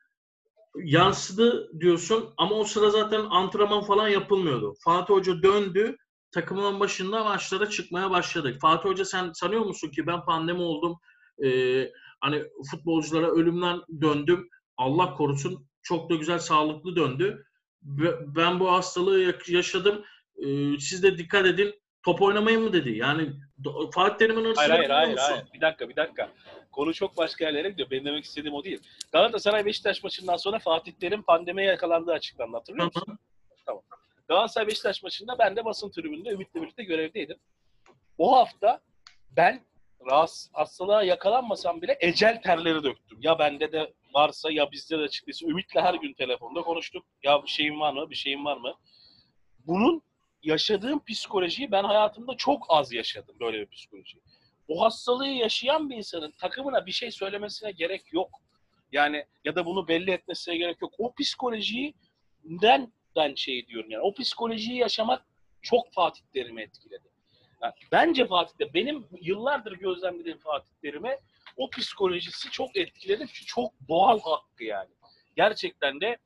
yansıdı diyorsun ama o sıra zaten antrenman falan yapılmıyordu. Fatih Hoca döndü. Takımın başında maçlara çıkmaya başladık. Fatih Hoca sen sanıyor musun ki ben pandemi oldum. Ee, hani futbolculara ölümden döndüm. Allah korusun. Çok da güzel sağlıklı döndü. Ben bu hastalığı yaşadım. Ee, siz de dikkat edin. Top oynamayın mı dedi. Yani do- Fatih Terim'in hırsını Hayır hayır hayır, hayır. Bir dakika bir dakika. Konu çok başka yerlere gidiyor. Benim demek istediğim o değil. Galatasaray Beşiktaş maçından sonra Fatih Terim pandemiye yakalandığı açıklandı. Hatırlıyor musun? Tamam. Galatasaray Beşiktaş maçında ben de basın tribününde Ümit'le birlikte görevdeydim. O hafta ben rahatsız hastalığa yakalanmasam bile ecel terleri döktüm. Ya bende de varsa ya bizde de çıktıysa Ümit'le her gün telefonda konuştuk. Ya bir şeyin var mı? Bir şeyin var mı? Bunun yaşadığım psikolojiyi ben hayatımda çok az yaşadım böyle bir psikolojiyi. O hastalığı yaşayan bir insanın takımına bir şey söylemesine gerek yok. Yani ya da bunu belli etmesine gerek yok. O psikolojiyi den ben şey diyorum yani. O psikolojiyi yaşamak çok Fatih Terim'i etkiledi. Yani bence Fatih Terim, benim yıllardır gözlemlediğim Fatih Terim'e o psikolojisi çok etkiledi. Çünkü çok doğal hakkı yani. Gerçekten de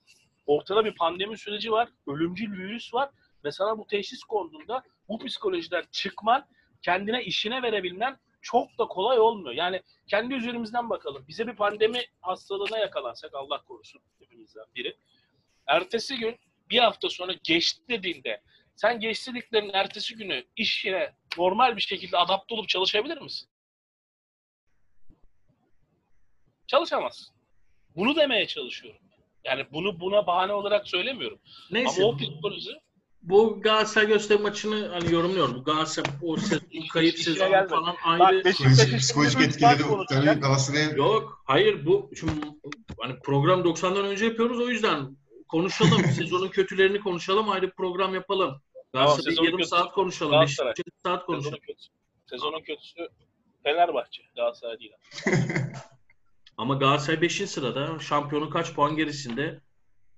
ortada bir pandemi süreci var. Ölümcül virüs var. Ve sana bu teşhis konduğunda bu psikolojiden çıkman, kendine işine verebilmen çok da kolay olmuyor. Yani kendi üzerimizden bakalım. Bize bir pandemi hastalığına yakalansak Allah korusun hepimizden biri. Ertesi gün bir hafta sonra geçti dediğinde sen geçti dediklerinin ertesi günü işine normal bir şekilde adapte olup çalışabilir misin? Çalışamazsın. Bunu demeye çalışıyorum. Yani bunu buna bahane olarak söylemiyorum. Neyse. Ama o psikoloji Bu Galatasaray Göztepe maçını hani yorumluyorum. Bu Galatasaray o sezon kayıp işine sezonu falan Bak ayrı. Beşiktaş Psikolojik, psikolojik etkileri tabii. Galatasaray'a Yok, hayır bu şimdi hani program 90'dan önce yapıyoruz o yüzden konuşalım. Sezonun kötülerini konuşalım. Ayrı program yapalım. Galatasaray sezonun yarım kötüsü saat konuşalım. Galatasaray. Yarım saat konuşalım. Sezonun kötüsü. Sezonun kötüsü Fenerbahçe. Galatasaray değil. Ama Galatasaray 5. sırada. Şampiyonun kaç puan gerisinde?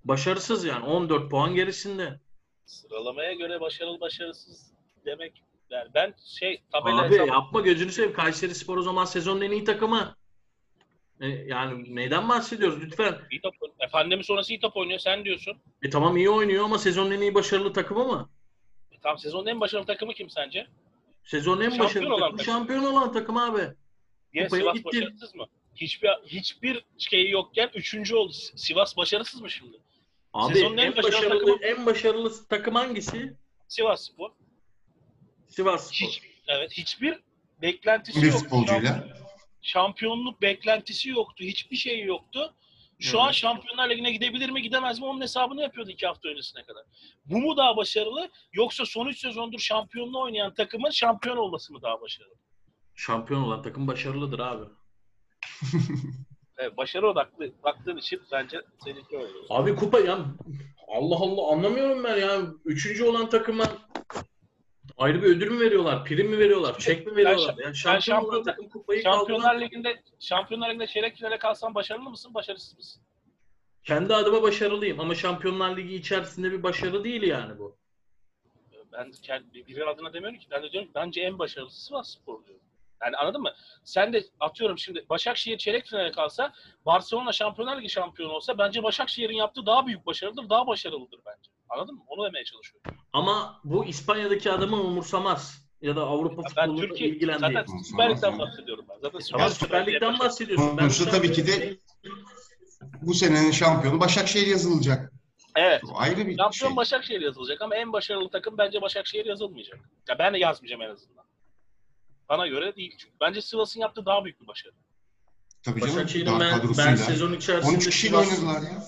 Başarısız yani. 14 puan gerisinde. Sıralamaya göre başarılı başarısız demek. Yani ben şey tabela Abi hesap- yapma gözünü seveyim. Kayseri Spor o zaman sezonun en iyi takımı. E, yani neyden bahsediyoruz lütfen? iyi top, e, pandemi sonrası iyi top oynuyor sen diyorsun. E tamam iyi oynuyor ama sezonun en iyi başarılı takımı mı? E, tam sezonun en başarılı takımı kim sence? Sezonun en Şampiyon başarılı olan takımı takım. şampiyon olan takım abi. Diye Sivas gitti. başarısız mı? Hiçbir hiçbir şeyi yokken üçüncü oldu. Sivas başarısız mı şimdi? Abi Sezonun en en başarılı başarılı takımı- en başarılı takım hangisi? Sivas Spor. Sivas Spor. Hiç, evet hiçbir beklentisi bir yoktu. futbolcuyla. Şampiyonluk beklentisi yoktu. Hiçbir şey yoktu. Şu Evet. an Şampiyonlar Ligi'ne gidebilir mi gidemez mi onun hesabını yapıyordu iki hafta öncesine kadar. Bu mu daha başarılı yoksa son üç sezondur şampiyonluğu oynayan takımın şampiyon olması mı daha başarılı? Şampiyon olan takım başarılıdır abi. Evet, başarı odaklı baktığın için bence seninki öyle. Abi kupa ya Allah Allah anlamıyorum ben ya. Üçüncü olan takıma ayrı bir ödül mü veriyorlar? Prim mi veriyorlar? Çek mi veriyorlar? Yani şampiyon olan şampiyonlar- takım kupayı Şampiyonlar kaldıran Ligi'nde Şampiyonlar Ligi'nde çeyrek finale kalsan başarılı mısın, başarısız mısın? kendi adıma başarılıyım ama Şampiyonlar Ligi içerisinde bir başarı değil yani bu. Ben kendi biri adına demiyorum ki. Ben de diyorum ki bence en başarılısı Sivas Spor diyorum. Yani anladın mı? Sen de atıyorum şimdi Başakşehir çeyrek finale kalsa Barcelona Şampiyonlar Ligi şampiyonu olsa bence Başakşehir'in yaptığı daha büyük başarıdır, daha başarılıdır bence. Anladın mı? Onu demeye çalışıyorum. Ama bu İspanya'daki adamı umursamaz. Ya da Avrupa Ya ben futbolunu Türkiye ilgilendiği. zaten Süper Lig'den bahsediyorum ben. Zaten Süper Süper Lig'den bahsediyorsun. Ben Sonuçta tabii ki de bu senenin şampiyonu Başakşehir yazılacak. Evet. Bu ayrı bir Şampiyon şey. Başakşehir yazılacak ama en başarılı takım bence Başakşehir yazılmayacak. Ya ben de yazmayacağım en azından. Bana göre değil çünkü. Bence Sivas'ın yaptığı daha büyük bir başarı. Tabii canım. Başakşehir'in ben, ben sezon içerisinde 13 kişiyle Sivas- oynadılar ya.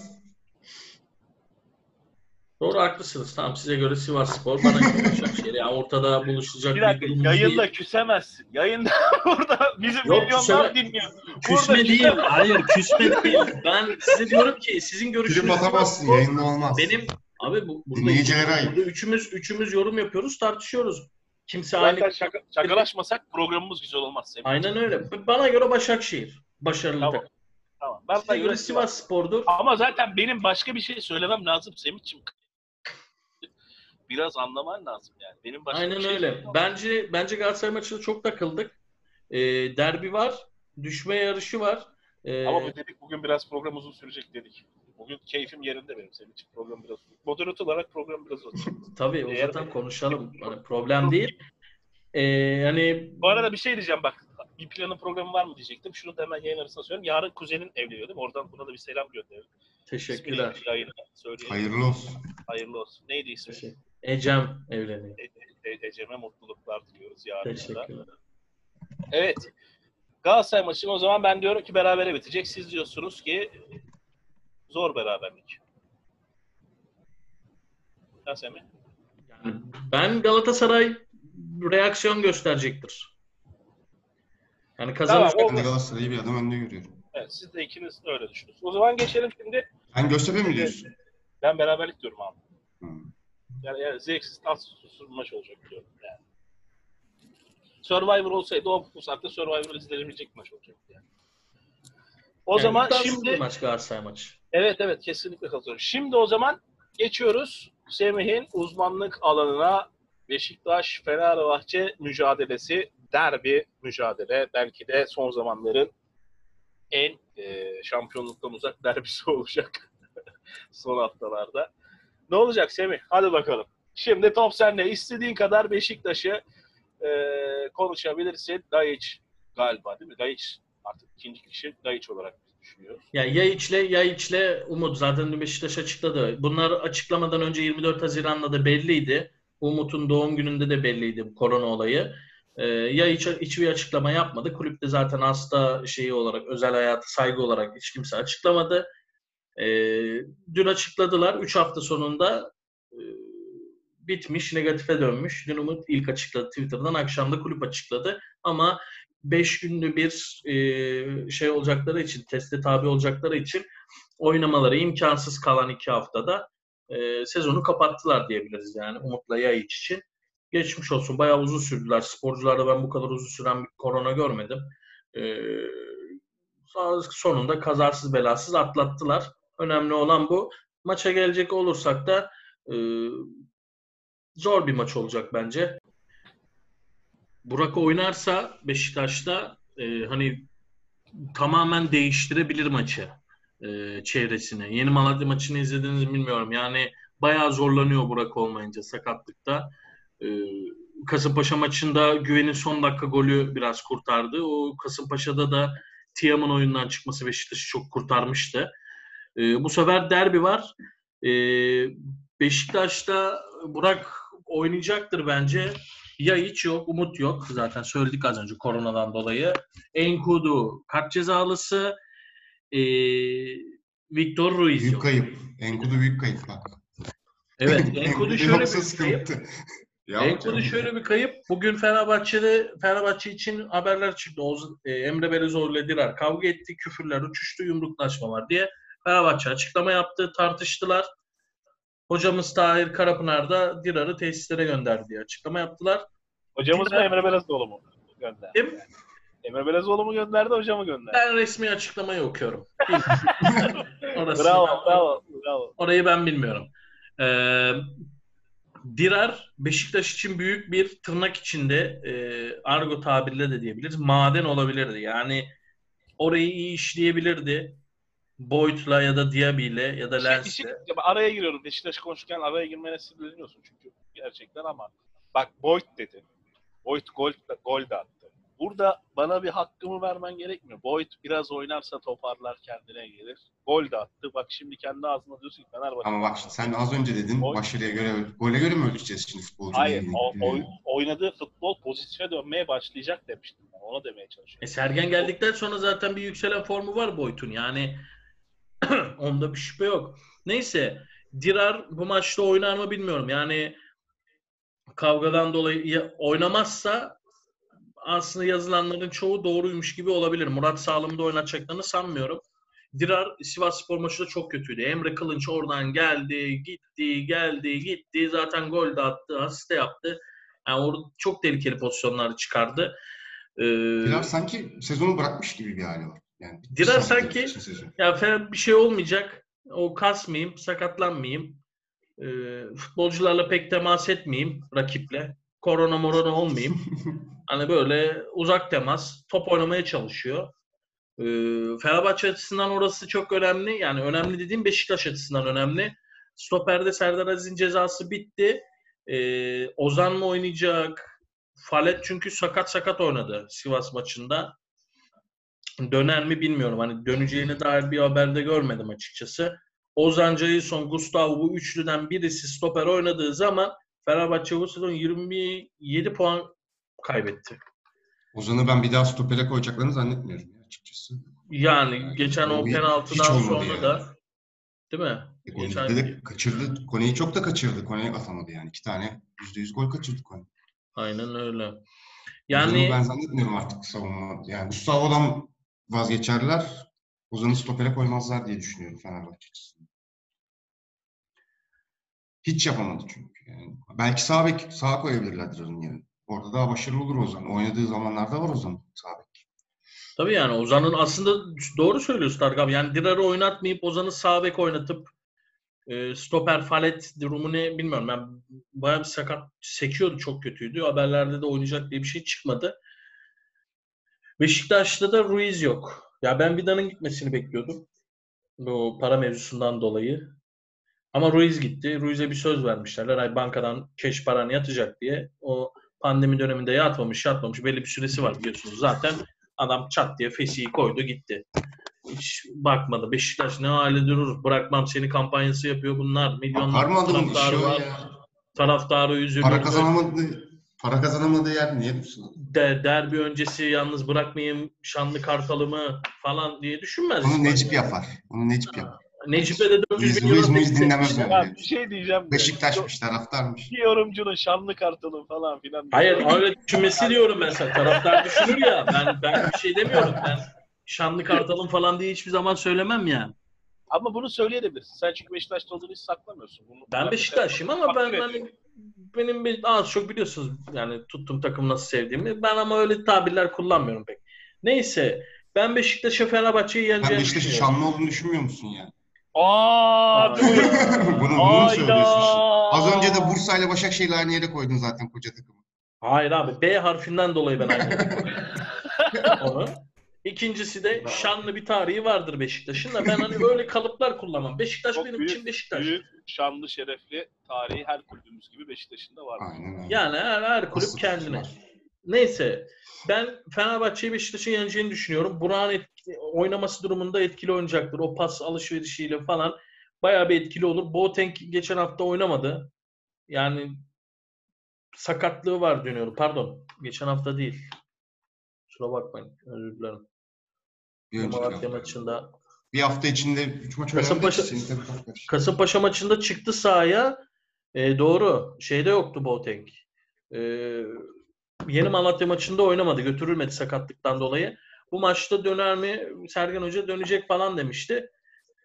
Doğru haklısınız. Tamam size göre Sivas Spor, bana göre Başakşehir. Yani ortada buluşacak Bir dakika durumumuz yayında değil. küsemezsin. Yayında burada bizim Yok, milyonlar küseme- dinliyor. Küsme Burada değil. küseme- Hayır küsme değil. Ben size diyorum ki sizin Prim görüşünüz atamazsın. Yayında olmaz. Benim abi bu, burada, Dinleyicilere burada üçümüz üçümüz yorum yapıyoruz, tartışıyoruz. Kimse aynı Zaten şaka, şakalaşmasak programımız güzel olmaz. Semih. Aynen öyle. Bana göre Başakşehir başarılı Tamam. takım. Tamam. Ben Size göre Sivas Spor'dur. Ama zaten benim başka bir şey söylemem lazım Semih'ciğim. Biraz anlaman lazım yani. Benim başka Aynen bir şey öyle. Bence bence Galatasaray maçında çok takıldık. Ee, derbi var, düşme yarışı var. Ee, Ama bu dedik bugün biraz program uzun sürecek dedik. Bugün keyfim yerinde benim. Senin için program biraz. Moderatör olarak program biraz uzun. Tabii o Eğer- zaten konuşalım. Hani problem değil. Ee, hani Bu arada bir şey diyeceğim bak. Bir planın programı var mı diyecektim. Şunu da hemen yayın arasında söyleyeyim. Yarın kuzenin evleniyor değil mi? Oradan buna da bir selam gönderelim. teşekkürler. Hayırlı olsun. Hayırlı olsun. Neydi ismi? Ecem evleniyor. E- E- Ecem'e mutluluklar diliyoruz yarın. da. Teşekkürler. Evet. Galatasaray maçı o zaman ben diyorum ki berabere bitecek. Siz diyorsunuz ki zor beraberlik. Ya Semih? Yani ben Galatasaray reaksiyon gösterecektir. Yani kazanacak. Tamam, Ben de Galatasaray'ı bir adım önde görüyorum. Evet, siz de ikiniz öyle düşünüyorsunuz. O zaman geçelim şimdi. Sen Göztepe mi diyorsun? Ben beraberlik diyorum abi. Hmm. Yani, yani zevksiz, tatsız maç olacak diyorum yani. Survivor olsaydı o bu saatte Survivor izlenebilecek maç olacaktı yani. O Yani zaman şimdi maç Galatasaray maçı. Evet evet kesinlikle katılıyorum. Şimdi o zaman geçiyoruz Semih'in uzmanlık alanına Beşiktaş Fenerbahçe mücadelesi derbi mücadele belki de son zamanların en e, şampiyonluktan uzak derbisi olacak son haftalarda. Ne olacak Semih? Hadi bakalım. Şimdi top sende. İstediğin kadar Beşiktaş'ı e, konuşabilirsin. Gayiç galiba değil mi? Gayiç artık ikinci kişi Gayiç olarak düşünüyoruz. Ya Yayiç'le Yayiç'le Umut zaten Beşiktaş açıkladı. Bunlar açıklamadan önce 24 Haziran'da da belliydi. Umut'un doğum gününde de belliydi bu korona olayı. Ee, Yayiç hiçbir açıklama yapmadı. Kulüpte zaten hasta şeyi olarak, özel hayatı saygı olarak hiç kimse açıklamadı. Ee, dün açıkladılar. 3 hafta sonunda e, bitmiş, negatife dönmüş. Dün Umut ilk açıkladı Twitter'dan. Akşam da kulüp açıkladı. Ama 5 günlü bir e, şey olacakları için, teste tabi olacakları için oynamaları imkansız kalan iki haftada e, sezonu kapattılar diyebiliriz yani Umut'la Yayiç için. Geçmiş olsun. Bayağı uzun sürdüler. Sporcularda ben bu kadar uzun süren bir korona görmedim. E, sonunda kazasız belasız atlattılar. Önemli olan bu. Maça gelecek olursak da e, zor bir maç olacak bence. Burak oynarsa Beşiktaş'ta e, hani tamamen değiştirebilir maçı e, çevresini. Yeni Malatya maçını izlediniz mi bilmiyorum. Yani bayağı zorlanıyor Burak olmayınca sakatlıkta. E, Kasımpaşa maçında Güven'in son dakika golü biraz kurtardı. O Kasımpaşa'da da Tiam'ın oyundan çıkması Beşiktaş'ı çok kurtarmıştı. E, bu sefer derbi var. E, Beşiktaş'ta Burak oynayacaktır bence. Ya hiç yok, Umut yok. Zaten söyledik az önce koronadan dolayı. Enkudu kart cezalısı. Ee, Victor Ruiz Büyük yok. kayıp. Enkudu büyük kayıp bak. Evet, Enkudu şöyle bir kayıp. Enkudu şöyle bir kayıp. Bugün Fenerbahçe'de Fenerbahçe için haberler çıktı. Oğuz, e, Emre Belezoğlu ile Dirar kavga etti, küfürler uçuştu, yumruklaşma var diye. Fenerbahçe açıklama yaptı, tartıştılar. Hocamız Tahir Karapınar da Dirar'ı tesislere gönderdi diye açıklama yaptılar. Hocamız mı Emre Belezoğlu mu gönderdi? Kim? Emre Belezoğlu mu gönderdi, hocamı gönderdi? Ben resmi açıklamayı okuyorum. Orası- bravo, bravo, bravo. Orayı ben bilmiyorum. Ee, Dirar Beşiktaş için büyük bir tırnak içinde e, argo tabirle de diyebiliriz. Maden olabilirdi. Yani orayı iyi işleyebilirdi. Boyd'la ya da Diaby'le ya da şey- bir Lens'le. şey- araya giriyorum. Beşiktaş konuşurken araya girmene sinirleniyorsun çünkü gerçekten ama bak Boyd dedi. Boyd gol, gol de attı. Burada bana bir hakkımı vermen gerekmiyor. Boyd biraz oynarsa toparlar kendine gelir. Gol de attı. Bak şimdi kendi ağzına diyorsun ki Fenerbahçe. Ama bak sen az önce dedin Boy- başarıya göre gole göre mi ölçeceğiz şimdi futbolcu? Hayır. O, oy- oynadığı futbol pozitife dönmeye başlayacak demiştim ben. Ona demeye çalışıyorum. E, Sergen geldikten sonra zaten bir yükselen formu var Boyd'un. Yani onda bir şüphe yok. Neyse Dirar bu maçta oynar mı bilmiyorum. Yani kavgadan dolayı oynamazsa aslında yazılanların çoğu doğruymuş gibi olabilir. Murat Sağlam'ı da oynatacaklarını sanmıyorum. Dirar Sivas Spor maçı da çok kötüydü. Emre Kılınç oradan geldi, gitti, geldi, gitti. Zaten gol de attı, asist de yaptı. Yani orada çok tehlikeli pozisyonlar çıkardı. Ee, Dilar sanki sezonu bırakmış gibi bir hali var. Yani Dilar sanki. Ya Fener bir şey olmayacak. O kasmayayım, sakatlanmayayım. Ee, futbolcularla pek temas etmeyeyim rakiple. Korona morona olmayayım. Hani böyle uzak temas, top oynamaya çalışıyor. Ee, Fenerbahçe açısından orası çok önemli. Yani önemli dediğim Beşiktaş açısından önemli. Stoper'de Serdar Aziz'in cezası bitti. Ee, Ozan mı oynayacak? Falet çünkü sakat sakat oynadı Sivas maçında. Döner mi bilmiyorum. Hani döneceğine dair bir haberde görmedim açıkçası. Ozan Jason, Gustavo bu üçlüden birisi stoper oynadığı zaman Fenerbahçe bu sezon 27 puan kaybetti. Ozan'ı ben bir daha stopere koyacaklarını zannetmiyorum ya açıkçası. Yani Yani geçen o penaltıdan sonra yani. da değil mi? E, Geçen- de kaçırdı. Kone'yi çok da kaçırdı. Kone atamadı yani. İki tane %100 gol kaçırdı Kone. Aynen öyle. Ozan'ı Yani ben zannetmiyorum artık savunma. Yani Gustavo'dan vazgeçerler. Ozan'ı stopere koymazlar diye düşünüyorum Fenerbahçe açısından. Hiç yapamadı çünkü. Yani belki sağ bek sağa koyabilirlerdir onun yerine. Orada daha başarılı olur Ozan. Oynadığı zamanlarda var Ozan sağ bek. tabii yani Ozan'ın aslında doğru söylüyorsun Tarık abi. Yani Dirar'ı oynatmayıp Ozan'ı sağ bek oynatıp e, stoper falet durumu ne bilmiyorum. Ben bayağı bir sakat sekiyordu çok kötüydü. Haberlerde de oynayacak diye bir şey çıkmadı. Beşiktaş'ta da Ruiz yok. Ya ben Vida'nın gitmesini bekliyordum. Bu para mevzusundan dolayı. Ama Ruiz gitti. Ruiz'e bir söz vermişler. Ay bankadan keş paranı yatacak diye. O pandemi döneminde yatmamış, yatmamış. Belli bir süresi var biliyorsunuz zaten. Adam çat diye fesiyi koydu gitti. Hiç bakmadı. Beşiktaş ne hale durur. Bırakmam seni kampanyası yapıyor bunlar. Milyonlar taraftarı var. ya? Taraftarı üzülüyor. Para kazanamadığı, para kazanamadığı yer niye dursun? De, derbi öncesi yalnız bırakmayayım şanlı kartalımı falan diye düşünmez. Onu. Necip yapar. Onu Necip yapar. Necip'e de 400 Luis, milyon Luis Muiz dinlemez öyle. Ya bir şey diyeceğim. Beşiktaşmış, taraftarmış. Bir yorumcunun şanlı kartalın falan filan. Hayır öyle düşünmesi diyorum ben sana. Taraftar düşünür ya. Ben ben bir şey demiyorum. Ben şanlı kartalım falan diye hiçbir zaman söylemem yani. Ama bunu söyleyebilirsin. Sen çünkü Beşiktaş'ta olduğunu hiç saklamıyorsun. Bunu, Ben Beşiktaşlıyım ama ben ediyorum. Benim bir az çok biliyorsunuz yani tuttum takımı nasıl sevdiğimi. Ben ama öyle tabirler kullanmıyorum pek. Neyse ben Beşiktaş'a Fenerbahçe'yi Sen yeneceğini Beşiktaş'ın şanlı olduğunu düşünmüyor musun yani? Aa, bunu, bunu mu söylüyorsun. Az önce de Bursa ile Başakşehir'le aynı yere koydun zaten koca takımı. Hayır abi B harfinden dolayı ben aynı onu. İkincisi de şanlı bir tarihi vardır Beşiktaş'ın da ben hani böyle kalıplar kullanmam. Beşiktaş Çok benim büyük- için Beşiktaş. Büyük, şanlı, şerefli tarihi her kulübümüz gibi Beşiktaş'ın da var. Aynen. Yani her, her kulüp Asıl kendine. var. Neyse ben Fenerbahçe'yi Beşiktaş'ın yeneceğini düşünüyorum. Burak'ın etki- oynaması durumunda etkili oynayacaktır. O pas alışverişiyle falan bayağı bir etkili olur. Boateng geçen hafta oynamadı. Yani sakatlığı var dönüyorum. Pardon. Geçen hafta değil. Kusura bakmayın. Özür dilerim. Bir Malatya maçında Bir hafta içinde 3 maç Kasımpaşa-. Kasımpaşa maçında çıktı sahaya. E, doğru. Şeyde yoktu Boateng. E, yeni Malatya maçında oynamadı. Götürülmedi sakatlıktan dolayı. Bu maçta döner mi? Sergen Hoca dönecek falan demişti.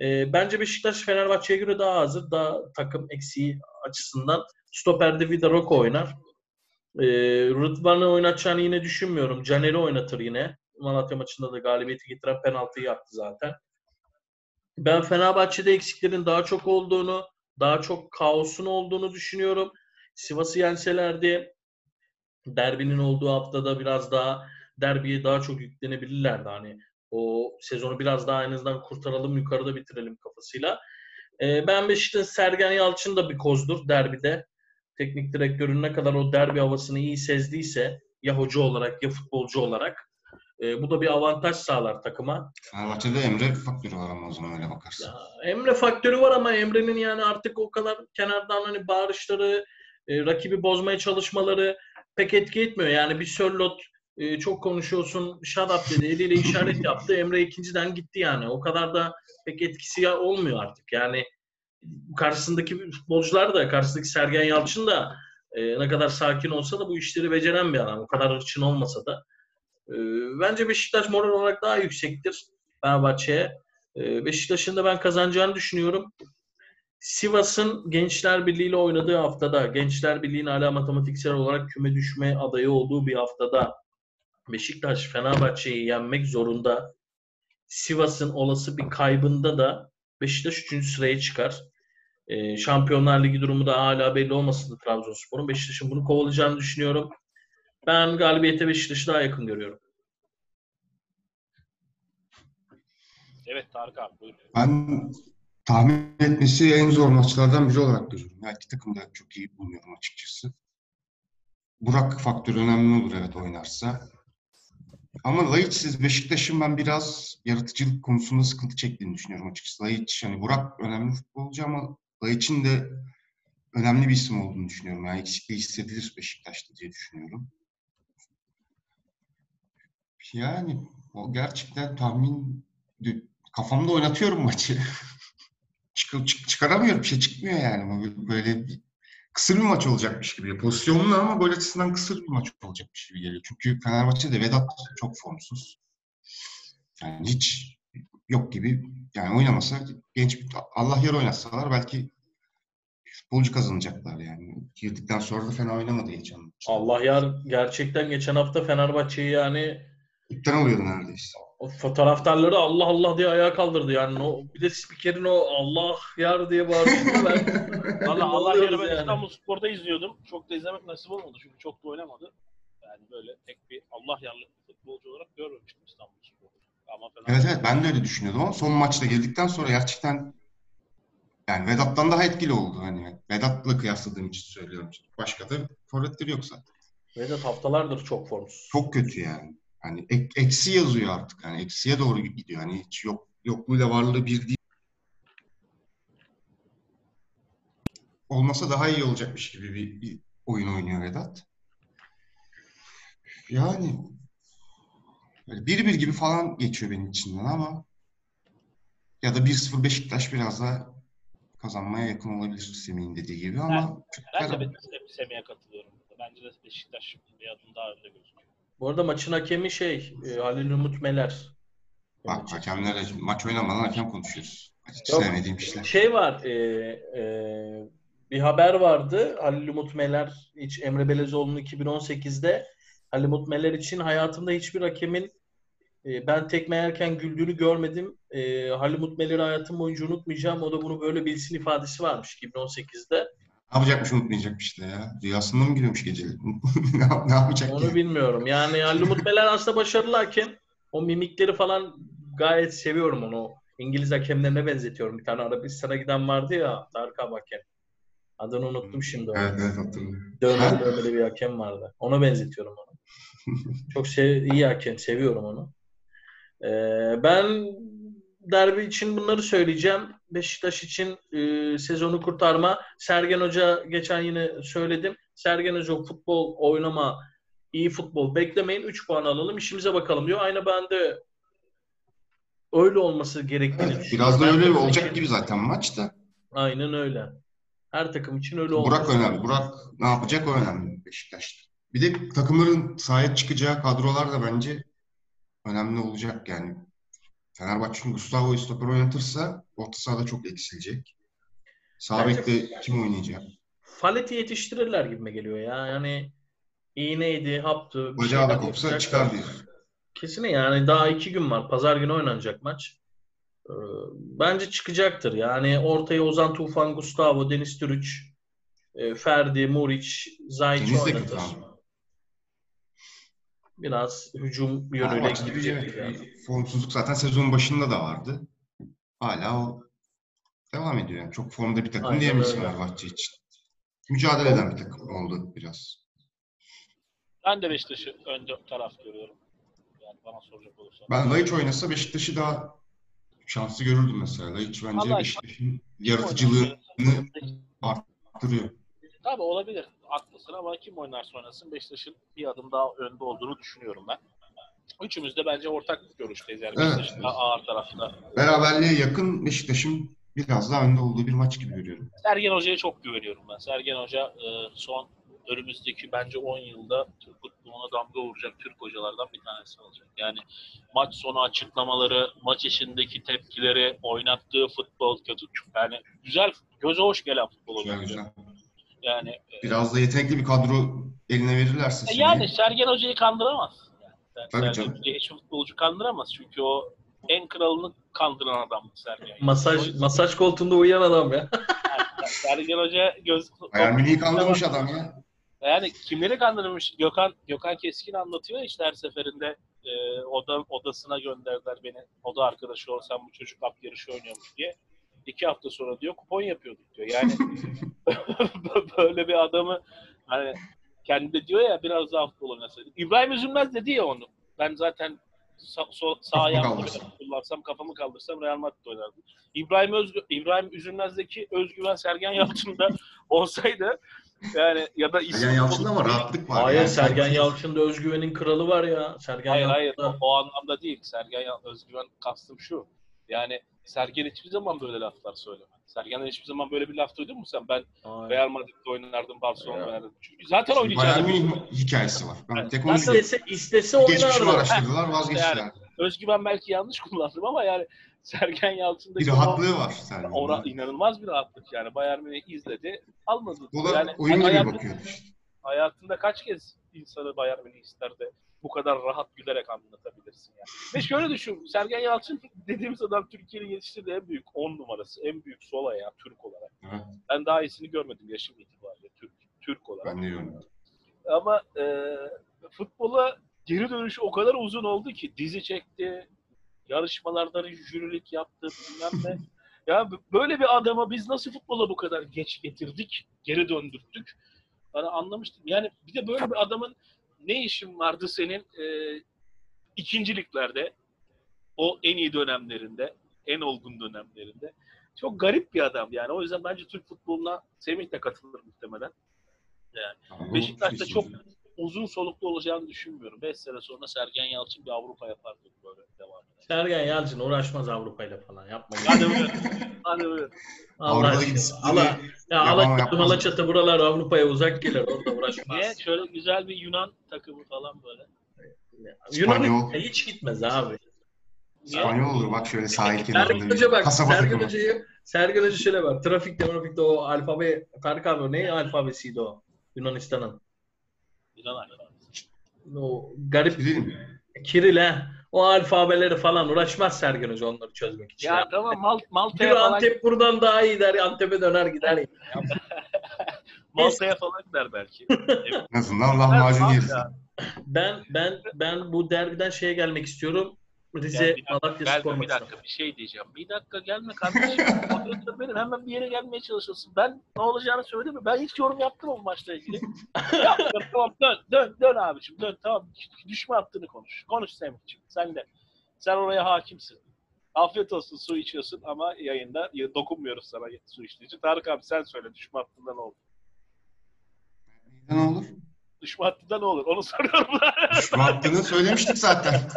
E, bence Beşiktaş Fenerbahçe'ye göre daha hazır. Daha takım eksiği açısından. Stoper'de Vida Roko oynar. E, Rıdvan'ı oynatacağını yine düşünmüyorum. Caner'i oynatır yine. Malatya maçında da galibiyeti getiren penaltıyı yaptı zaten. Ben Fenerbahçe'de eksiklerin daha çok olduğunu, daha çok kaosun olduğunu düşünüyorum. Sivas'ı yenselerdi derbinin olduğu haftada biraz daha derbiye daha çok yüklenebilirlerdi. Hani o sezonu biraz daha en azından kurtaralım yukarıda bitirelim kafasıyla. Ee, ben Beşiktaş'ın Sergen Yalçın da bir kozdur derbide. Teknik direktörün ne kadar o derbi havasını iyi sezdiyse ya hoca olarak ya futbolcu olarak e, bu da bir avantaj sağlar takıma. Fenerbahçe'de Emre faktörü var ama o zaman öyle bakarsın. Ya, Emre faktörü var ama Emre'nin yani artık o kadar kenardan hani bağırışları, e, rakibi bozmaya çalışmaları pek etki etmiyor. Yani bir Sörlot e, çok konuşuyorsun, shut up dedi, eliyle işaret yaptı. Emre ikinciden gitti yani. O kadar da pek etkisi olmuyor artık. Yani karşısındaki futbolcular da, karşısındaki Sergen Yalçın da e, ne kadar sakin olsa da bu işleri beceren bir adam. O kadar hırçın olmasa da. E, bence Beşiktaş moral olarak daha yüksektir Fenerbahçe'ye. Ee, Beşiktaş'ın da ben kazanacağını düşünüyorum. Sivas'ın Gençler Birliği ile oynadığı haftada, Gençler Birliği'nin hala matematiksel olarak küme düşme adayı olduğu bir haftada Beşiktaş Fenerbahçe'yi yenmek zorunda. Sivas'ın olası bir kaybında da Beşiktaş 3. sıraya çıkar. Ee, Şampiyonlar Ligi durumu da hala belli olmasın Trabzonspor'un. Beşiktaş'ın bunu kovalayacağını düşünüyorum. Ben galibiyete Beşiktaş'ı daha yakın görüyorum. Evet Tarık abi buyurun. Ben tahmin etmesi en zor maçlardan biri olarak görüyorum. Yani iki takım da çok iyi buluyorum açıkçası. Burak faktörü önemli olur evet oynarsa. Ama Laiç'siz Beşiktaş'ın ben biraz yaratıcılık konusunda sıkıntı çektiğini düşünüyorum açıkçası. Laiç, hani Burak önemli futbolcu ama Laiç'in de önemli bir isim olduğunu düşünüyorum. Yani eksikliği hissedilir Beşiktaş'ta diye düşünüyorum. Yani o gerçekten tahmin kafamda oynatıyorum maçı. Çık, çık- çıkaramıyorum. Bir şey çıkmıyor yani. Böyle bir, kısır bir maç olacakmış gibi. Pozisyonlu ama gol açısından kısır bir maç olacakmış gibi geliyor. Çünkü Fenerbahçe'de Vedat çok formsuz. Yani hiç yok gibi. Yani oynamasa genç bir Allah yer oynatsalar belki futbolcu kazanacaklar yani. Girdikten sonra da fena oynamadı geçen. Allah yar gerçekten geçen hafta Fenerbahçe'yi yani İpten oluyordu neredeyse. o fotoğraftarları Allah Allah diye ayağa kaldırdı yani. O, bir de spikerin o Allah yar diye bağırdı. Ben, Valla Allah yarı ben yani? İstanbul Spor'da izliyordum. Çok da izlemek nasip olmadı çünkü çok da oynamadı. Yani böyle tek bir Allah yarlı futbolcu olarak görmemiştim İstanbul Spor'u. Evet evet ben de öyle düşünüyordum ama son maçta geldikten sonra gerçekten yani Vedat'tan daha etkili oldu. Hani Vedat'la kıyasladığım için söylüyorum. Başka da forvetleri yok zaten. Vedat haftalardır çok formsuz. Çok kötü yani. Hani ek- eksi yazıyor artık. Hani eksiye doğru gidiyor. Hani hiç yok yokluğuyla varlığı bir değil. Olmasa daha iyi olacakmış gibi bir, bir oyun oynuyor Vedat. Yani böyle 1-1 gibi falan geçiyor benim içinden ama ya da 1-0 Beşiktaş biraz daha kazanmaya yakın olabilir Semih'in dediği gibi ama çok Ben de bir Semih'e katılıyorum. Bence de Beşiktaş bir adım daha önde gözüküyor. Bu arada maçın hakemi şey e, Halil Umut Meler. Bak hakemlere maç oynamadan hakem konuşuyoruz. Hiç Yok. sevmediğim işler. Şey var, e, e, bir haber vardı. Halil Umut Meler, hiç Emre Belezoğlu'nun 2018'de Halil Umut Meler için hayatımda hiçbir hakemin e, ben tekme yerken güldüğünü görmedim. E, Halil Umut Meler'i hayatım boyunca unutmayacağım. O da bunu böyle bilsin ifadesi varmış 2018'de. Ne yapacakmış unutmayacakmış da ya. Rüyasında mı giriyormuş geceleri? ne, yap- ne yapacak Onu ki? bilmiyorum. Yani Halil Umut Meler aslında başarılı hakem. O mimikleri falan gayet seviyorum onu. İngiliz hakemlerine benzetiyorum. Bir tane Arabistan'a giden vardı ya Tarık abi hakem. Adını unuttum şimdi. onu. Evet evet hatırlıyorum. Dövmeli dövmeli bir hakem vardı. Ona benzetiyorum onu. Çok sev iyi hakem. Seviyorum onu. Ee, ben derbi için bunları söyleyeceğim. Beşiktaş için e, sezonu kurtarma. Sergen Hoca geçen yine söyledim. Sergen Hoca futbol oynama, iyi futbol beklemeyin. 3 puan alalım, işimize bakalım diyor. Aynı ben de öyle olması gerektiğini Evet, düşünüyorum. biraz da öyle olacak için- gibi zaten maçta. Aynen öyle. Her takım için öyle olması Burak önemli. Burak ne yapacak o önemli Beşiktaş'ta. Bir de takımların sahaya çıkacağı kadrolar da bence önemli olacak yani. Fenerbahçe'nin Gustavo'yu stoper oynatırsa orta sahada çok eksilecek. Sağ bekte kim oynayacak? Faleti yetiştirirler gibime geliyor ya. Yani iğneydi, haptı. Bacağı da kopsa çıkar diye. Kesin yani daha iki gün var. Pazar günü oynanacak maç. Ee, Bence çıkacaktır. Yani ortaya Ozan Tufan, Gustavo, Deniz Türüç, e, Ferdi, Muriç, Zayç Deniz de oynatır. kötü. Biraz hücum yönüyle yani. bir formsuzluk zaten sezonun başında da vardı. Hala o devam ediyor. Yani çok formda bir takım diyemeyiz. Fenerbahçe için. Mücadele eden bir takım oldu biraz. Ben de Beşiktaş'ı önde taraf görüyorum. Yani bana soracak olursan. Ben Laiç oynasa Beşiktaş'ı daha şanslı görürdüm mesela. Laiç bence Beşiktaş'ın yaratıcılığını arttırıyor. Tabii olabilir. Haklısın ama kim oynarsa oynasın Beşiktaş'ın bir adım daha önde olduğunu düşünüyorum ben. Üçümüz de bence ortak görüşteyiz. Yani Evet. Beşiktaş'ın daha ağır tarafta. Beraberliğe yakın Beşiktaş'ın biraz daha önde olduğu bir maç gibi görüyorum. Sergen Hoca'ya çok güveniyorum ben. Sergen Hoca e, son önümüzdeki bence 10 yılda Türk futboluna damga vuracak Türk hocalardan bir tanesi olacak. Yani maç sonu açıklamaları, maç içindeki tepkileri, oynattığı futbol kötü. Yani güzel, göze hoş gelen futbol güzel. Yani e, Biraz da yetenekli bir kadro eline verirlerse. E Yani Sergen Hoca'yı kandıramaz. Yani Tabii Sergen canım. Hoca'yı hiç futbolcu kandıramaz. Çünkü o en kralını kandıran adam Sergen. Masaj yüzden masaj koltuğunda uyuyan adam ya. Sergen Hoca göz... Bayern Münih'i kandırmış adam ya. Yani kimleri kandırmış? Gökhan Gökhan Keskin anlatıyor işte her seferinde e, oda, odasına gönderdiler beni. Oda arkadaşı olsam bu çocuk at yarışı oynuyormuş diye. İki hafta sonra diyor kupon yapıyorduk diyor. Yani böyle bir adamı hani kendi de diyor ya biraz daha futbol oynasaydık. İbrahim Üzülmez dedi ya onu. Ben zaten sa, so, sağ ayağımı kullansam kafamı kaldırsam Real Madrid oynardım. İbrahim Özgü, İbrahim Üzülmez'deki özgüven Sergen Yalçın'da olsaydı yani ya da Sergen Yalçın'da ama rahatlık var. Hayır Yani Sergen Yalçın'da özgüvenin kralı var ya. Sergen Hayır hayır o, Yalçın'da- o anlamda değil. Sergen Yal- Özgüven kastım şu. Yani Sergen hiçbir zaman böyle laflar söylemedi. Sergen'den hiçbir zaman böyle bir laf duydun mu sen? Ben Hayır. Real Madrid'de oynardım, Barcelona'da oynardım. Çünkü zaten Bayern oynayacaktım. Münih hikayesi var. Ben Evet. tek onu. İstese, istese Geçmişini oynardı. araştırdılar, vazgeçtiler. Özgüven belki yanlış kullandım ama yani Sergen Yalçın'daki Bir rahatlığı var Sergen'in. o, ora- inanılmaz bir rahatlık yani. Bayern Münih izledi, almadı. O da yani oyun gibi bakıyordu işte. hayatında kaç kez insanı Bayern Münih ister de bu kadar rahat gülerek anlatabilirsin yani. Ve şöyle düşün, Sergen Yalçın dediğimiz adam Türkiye'nin yetiştirdiği en büyük 10 numarası, en büyük sol ayağı Türk olarak. Evet, Ben daha iyisini görmedim yaşım itibariyle Türk, Türk olarak. ben de diyorum. Ama e, futbola geri dönüşü o kadar uzun oldu ki dizi çekti, yarışmalarda jürilik yaptı bilmem ne. ya böyle bir adama biz nasıl futbola bu kadar geç getirdik, geri döndürttük. Ben anlamıştım. Yani bir de böyle bir adamın ne işin vardı senin e, ikinciliklerde, o en iyi dönemlerinde, en olgun dönemlerinde. Çok garip bir adam yani. O yüzden bence Türk futboluna Semih de katılır muhtemelen. Bu Beşiktaş'ta çok uzun soluklu olacağını düşünmüyorum. 5 sene sonra Sergen Yalçın bir Avrupa yapar dedi böyle devam eder. Sergen Yalçın uğraşmaz Avrupa ile falan. Yapmayın. Hadi buyur. Hadi buyur. Allah Avrupa'da aşkına. gitsinleri Allah, ya Alaçatı. Malaçatı buralar Avrupa'ya uzak gelir. Orada uğraşmaz. Niye? Şöyle güzel bir Yunan takımı falan böyle. Yunan İspanyol. hiç gitmez abi. İspanyol olur bak şöyle sahil Sergen kenarında Hoca bir bak, kasaba Sergen takımı. Hoca'yı, Sergen Hoca şöyle bak, trafikte, trafikte o alfabe, Tarık abi ne alfabesiydi o? Yunanistan'ın. O garip Bilelim. Kiril he. O alfabeleri falan uğraşmaz Sergen Hoca onları çözmek için. Ya tamam Mal Malta'ya falan, Antep buradan daha iyi der, Antep'e döner gider. Malta'ya falan gider belki. En azından lahmacun yeriz. Ya, Ben ben ben bu derbiden şeye gelmek istiyorum. Rize dakika, Malatya spor bir dakika bir şey diyeceğim. Bir dakika gelme kardeşim. Moderatör benim hemen bir yere gelmeye çalışıyorsun. Ben ne olacağını söyledim mi? Ben hiç yorum yaptım bu maçla ilgili? Yaptım tamam dön dön dön abiciğim dön tamam. Düşme hattını konuş. Konuş Semih'ciğim sen de. Sen oraya hakimsin. Afiyet olsun su içiyorsun ama yayında ya dokunmuyoruz sana su içtiği için. Tarık abi sen söyle düşme hattında ne olur? Ne olur? Düşme hattında ne olur? Onu soruyorum. Düşman hattını söylemiştik zaten.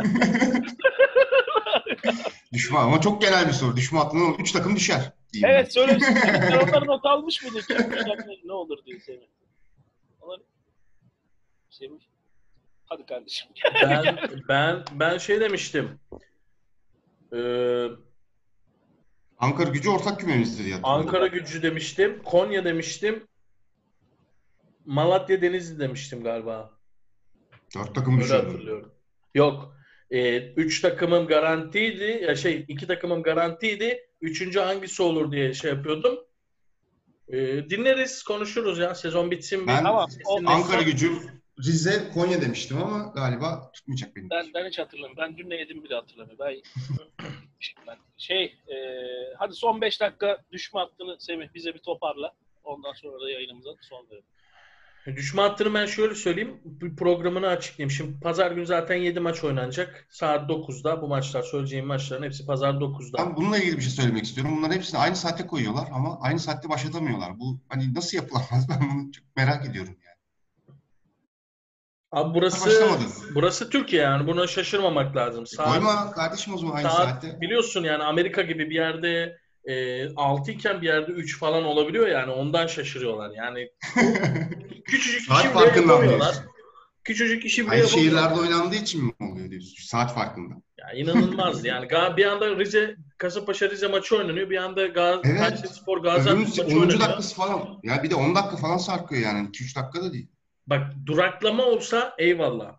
Düşman ama çok genel bir soru. Düşman hattından 3 takım düşer. diyeyim evet söylemişsin. Sen onları not almış mıydın? Kim düşer, ne olur diye Semih. Onları... Semih. Hadi kardeşim. Ben ben ben şey demiştim. Ee, Ankara gücü ortak kümemizdir diye. Ankara gücü demiştim. Konya demiştim. Malatya Denizli demiştim galiba. Dört takım Öyle hatırlıyorum. Yok. Ee, üç takımım garantiydi. Ya şey iki takımım garantiydi. Üçüncü hangisi olur diye şey yapıyordum. Ee, dinleriz, konuşuruz ya. Sezon bitsin. bir Ben o kesinleşsin. Ankara gücü Rize, Konya demiştim ama galiba tutmayacak benim. Ben, ben hiç hatırlamıyorum. Ben dün ne yedim bile hatırlamıyorum. Ben, ben şey, e, hadi son 5 dakika düşme hattını Semih bize bir toparla. Ondan sonra da yayınımıza son verelim. Düşme hattını ben şöyle söyleyeyim. Bir programını açıklayayım. Şimdi pazar günü zaten 7 maç oynanacak. Saat 9'da bu maçlar söyleyeceğim maçların hepsi pazar 9'da. Ben bununla ilgili bir şey söylemek istiyorum. Bunların hepsini aynı saatte koyuyorlar ama aynı saatte başlatamıyorlar. Bu hani nasıl yapılamaz ben bunu çok merak ediyorum yani. Abi burası burası Türkiye yani buna şaşırmamak lazım. Saat, Koyma kardeşim o zaman aynı saat saatte. biliyorsun yani Amerika gibi bir yerde e, 6 iken bir yerde 3 falan olabiliyor yani ondan şaşırıyorlar. Yani küçücük işi bile yapamıyorlar. Küçücük işi bile Aynı şehirlerde oynandığı için mi oluyor diyorsun? Saat farkında. Ya inanılmaz yani. Bir anda Rize Kasımpaşa Rize maçı oynanıyor. Bir anda Gaz Evet. Kayseri Spor Gaziantep maçı 10. oynanıyor. dakikası falan. Ya bir de 10 dakika falan sarkıyor yani. 2-3 dakika da değil. Bak duraklama olsa eyvallah.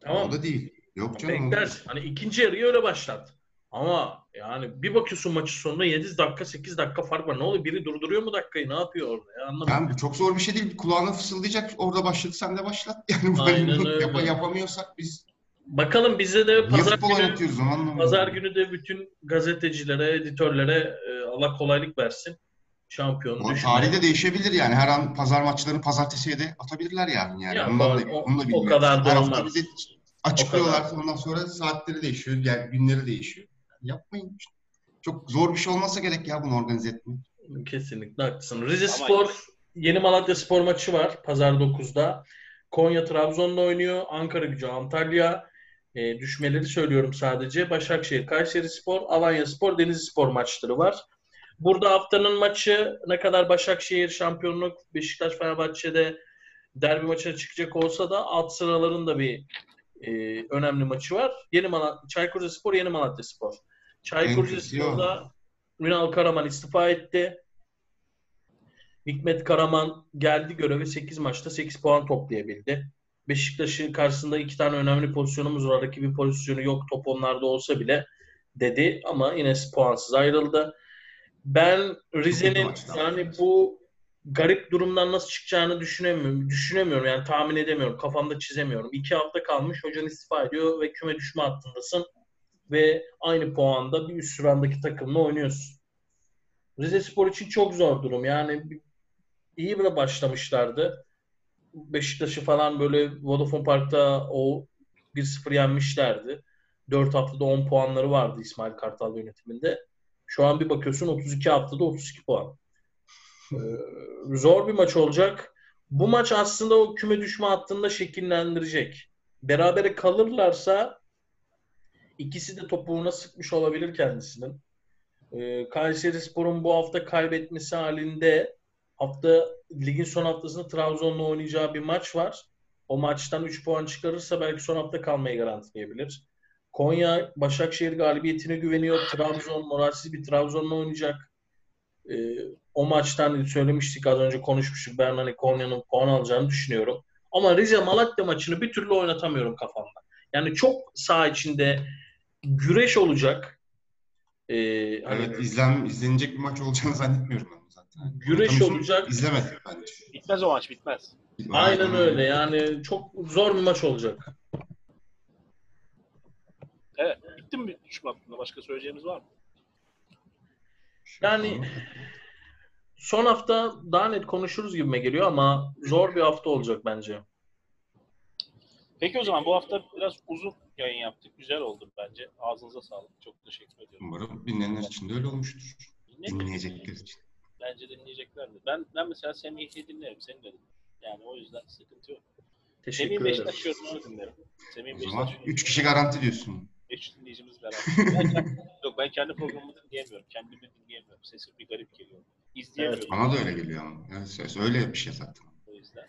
Tamam O da değil. Yok canım. Beklersin. Hani ikinci yarıyı öyle başlat. Ama yani bir bakıyorsun maçın sonunda 7 dakika 8 dakika fark var. Ne oluyor? Biri durduruyor mu dakikayı? Ne yapıyor orada? Ya anlamadım. Yani bu çok zor bir şey değil. Kulağına fısıldayacak. Orada başladı sen de başlat. Yani Aynen hani öyle. yap- yapamıyorsak biz Bakalım bize de pazar günü, pazar günü de bütün gazetecilere, editörlere e, Allah kolaylık versin. Düşünmeyin. tarihi de değişebilir yani. Her an pazar maçlarını pazartesiye de atabilirler yani. yani Ya, ondan da, o- onu da o kadar da olmaz. açıklıyorlar. Ondan sonra saatleri değişiyor. Yani günleri değişiyor. Yapmayın. Çok zor bir şey olmasa gerek ya bunu organize etmek. Kesinlikle haklısın. Rize Ama- Spor, Yeni Malatya Spor maçı var pazar 9'da. Konya Trabzon'la oynuyor. Ankara Gücü Antalya. E, düşmeleri söylüyorum sadece. Başakşehir, Kayseri Spor, Alanya Spor, Denizli Spor maçları var. Burada haftanın maçı ne kadar Başakşehir şampiyonluk, Beşiktaş Fenerbahçe'de derbi maçına çıkacak olsa da alt sıraların da bir e, önemli maçı var. Yeni Malatya, Çaykur Rizespor, Yeni Malatya Spor. Çaykur Rizespor'da Ünal Karaman istifa etti. Hikmet Karaman geldi göreve 8 maçta 8 puan toplayabildi. Beşiktaş'ın karşısında iki tane önemli pozisyonumuz var. Rakibin pozisyonu yok top onlarda olsa bile dedi ama yine puansız ayrıldı. Ben Rize'nin yani bu garip durumdan nasıl çıkacağını düşünemiyorum. Düşünemiyorum yani tahmin edemiyorum. Kafamda çizemiyorum. İki hafta kalmış hocan istifa ediyor ve küme düşme hattındasın. Ve aynı puanda bir üst sıradaki takımla oynuyorsun. Rize Spor için çok zor durum. Yani iyi bile başlamışlardı. Beşiktaş'ı falan böyle Vodafone Park'ta o 1-0 yenmişlerdi. 4 haftada 10 puanları vardı İsmail Kartal yönetiminde. Şu an bir bakıyorsun 32 haftada 32 puan. Ee, zor bir maç olacak. Bu maç aslında o küme düşme hattında şekillendirecek. Berabere kalırlarsa ikisi de topuğuna sıkmış olabilir kendisinin. Ee, Kayseri Spor'un bu hafta kaybetmesi halinde hafta ligin son haftasında Trabzon'la oynayacağı bir maç var. O maçtan 3 puan çıkarırsa belki son hafta kalmayı garantileyebilir. Konya Başakşehir galibiyetine güveniyor. Trabzon moralsiz bir Trabzon'la oynayacak. Ee, o maçtan söylemiştik az önce konuşmuştuk. Ben hani Konya'nın puan alacağını düşünüyorum. Ama Rize Malatya maçını bir türlü oynatamıyorum kafamda. Yani çok saha içinde güreş olacak. Ee, hani Evet izlen, izlenecek bir maç olacağını zannetmiyorum ben zaten. Güreş Ortamı olacak. İzlemedik bence. Bitmez o maç bitmez. Aynen öyle. Yani çok zor bir maç olacak. Evet. Bitti mi düşme hattında? Başka söyleyeceğimiz var mı? Yani son hafta daha net konuşuruz gibime geliyor ama zor bir hafta olacak bence. Peki o zaman bu hafta biraz uzun yayın yaptık. Güzel oldu bence. Ağzınıza sağlık. Çok teşekkür ediyorum. Umarım dinleyenler için de öyle olmuştur. Dinleyin. Dinleyecekler için. Bence dinleyeceklerdir. Ben ben mesela Semih'i dinlerim. Seni de dinlerim. Yani o yüzden sıkıntı yok. Teşekkür ederim. Beşiktaş yorumunu dinlerim. Semih'in O zaman Beşiktaş 3 kişi garanti diyorsun. 5 dinleyicimiz beraber. Ben yok ben kendi programımı dinleyemiyorum. Kendimi dinleyemiyorum. Sesim bir garip geliyor. İzleyemiyorum. Bana da öyle geliyor ama. Evet, öyle bir şey zaten. O yüzden.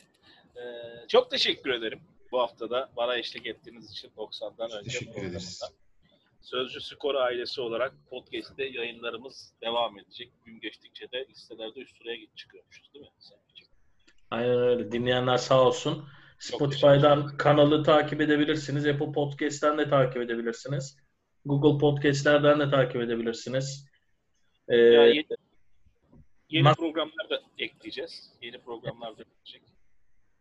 Ee, çok teşekkür ederim. Bu haftada bana eşlik ettiğiniz için 90'dan önce Teşekkür ederiz. Sözcü Skor ailesi olarak podcast'te yayınlarımız devam edecek. Gün geçtikçe de listelerde üst sıraya git çıkıyormuşuz değil mi? Aynen öyle. Dinleyenler sağ olsun. Spotify'dan kanalı takip edebilirsiniz. Apple Podcast'ten de takip edebilirsiniz. Google Podcast'lerden de takip edebilirsiniz. Ee, Ya yeni, yeni programlar da ekleyeceğiz. Yeni programlar da ekleyecek.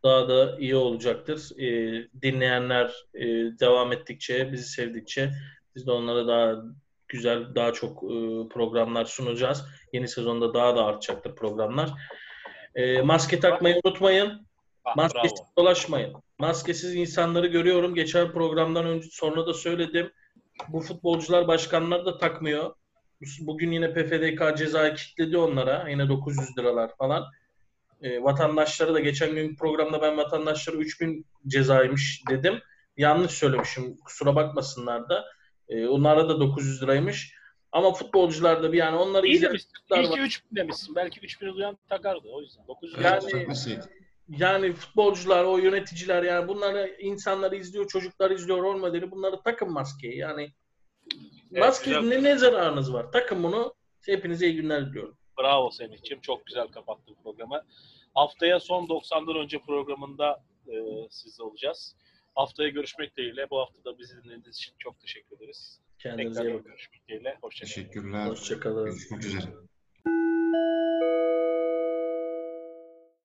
Daha da iyi olacaktır. Ee, dinleyenler e, devam ettikçe, bizi sevdikçe biz de onlara daha güzel, daha çok e, programlar sunacağız. Yeni sezonda daha da artacaktır programlar. Ee, maske takmayı unutmayın. Ah, Maskesiz bravo. dolaşmayın. Maskesiz insanları görüyorum. Geçen programdan önce sonra da söyledim. Bu futbolcular başkanlar da takmıyor. Bugün yine PFDK cezayı kilitledi onlara. Yine 900 liralar falan. E, vatandaşları da geçen gün programda ben vatandaşlara 3000 cezaymış dedim. Yanlış söylemişim. Kusura bakmasınlar da. E, onlara da 900 liraymış. Ama futbolcularda bir yani onları İyi izleyen demişsin. çocuklar İyi var. ki 3000 demişsin. Belki 3000'i duyan takardı o yüzden. 900 Yani- çekmeseydi. yani futbolcular, o yöneticiler yani bunları insanlar izliyor, çocuklar izliyor rol modeli. Bunları takın maskeyi. Yani Evet, maske ne, ne zararınız var? Takın bunu. Hepinize iyi günler diliyorum. Bravo Semih'ciğim. Çok güzel kapattın programı. Haftaya son 90'dan önce programında e, sizle olacağız. Haftaya görüşmek dileğiyle. Bu hafta da bizi dinlediğiniz için çok teşekkür ederiz. Kendinize iyi bakın. görüşmek dileğiyle. Hoşçakalın. Teşekkürler. Hoşçakalın. Görüşmek üzere.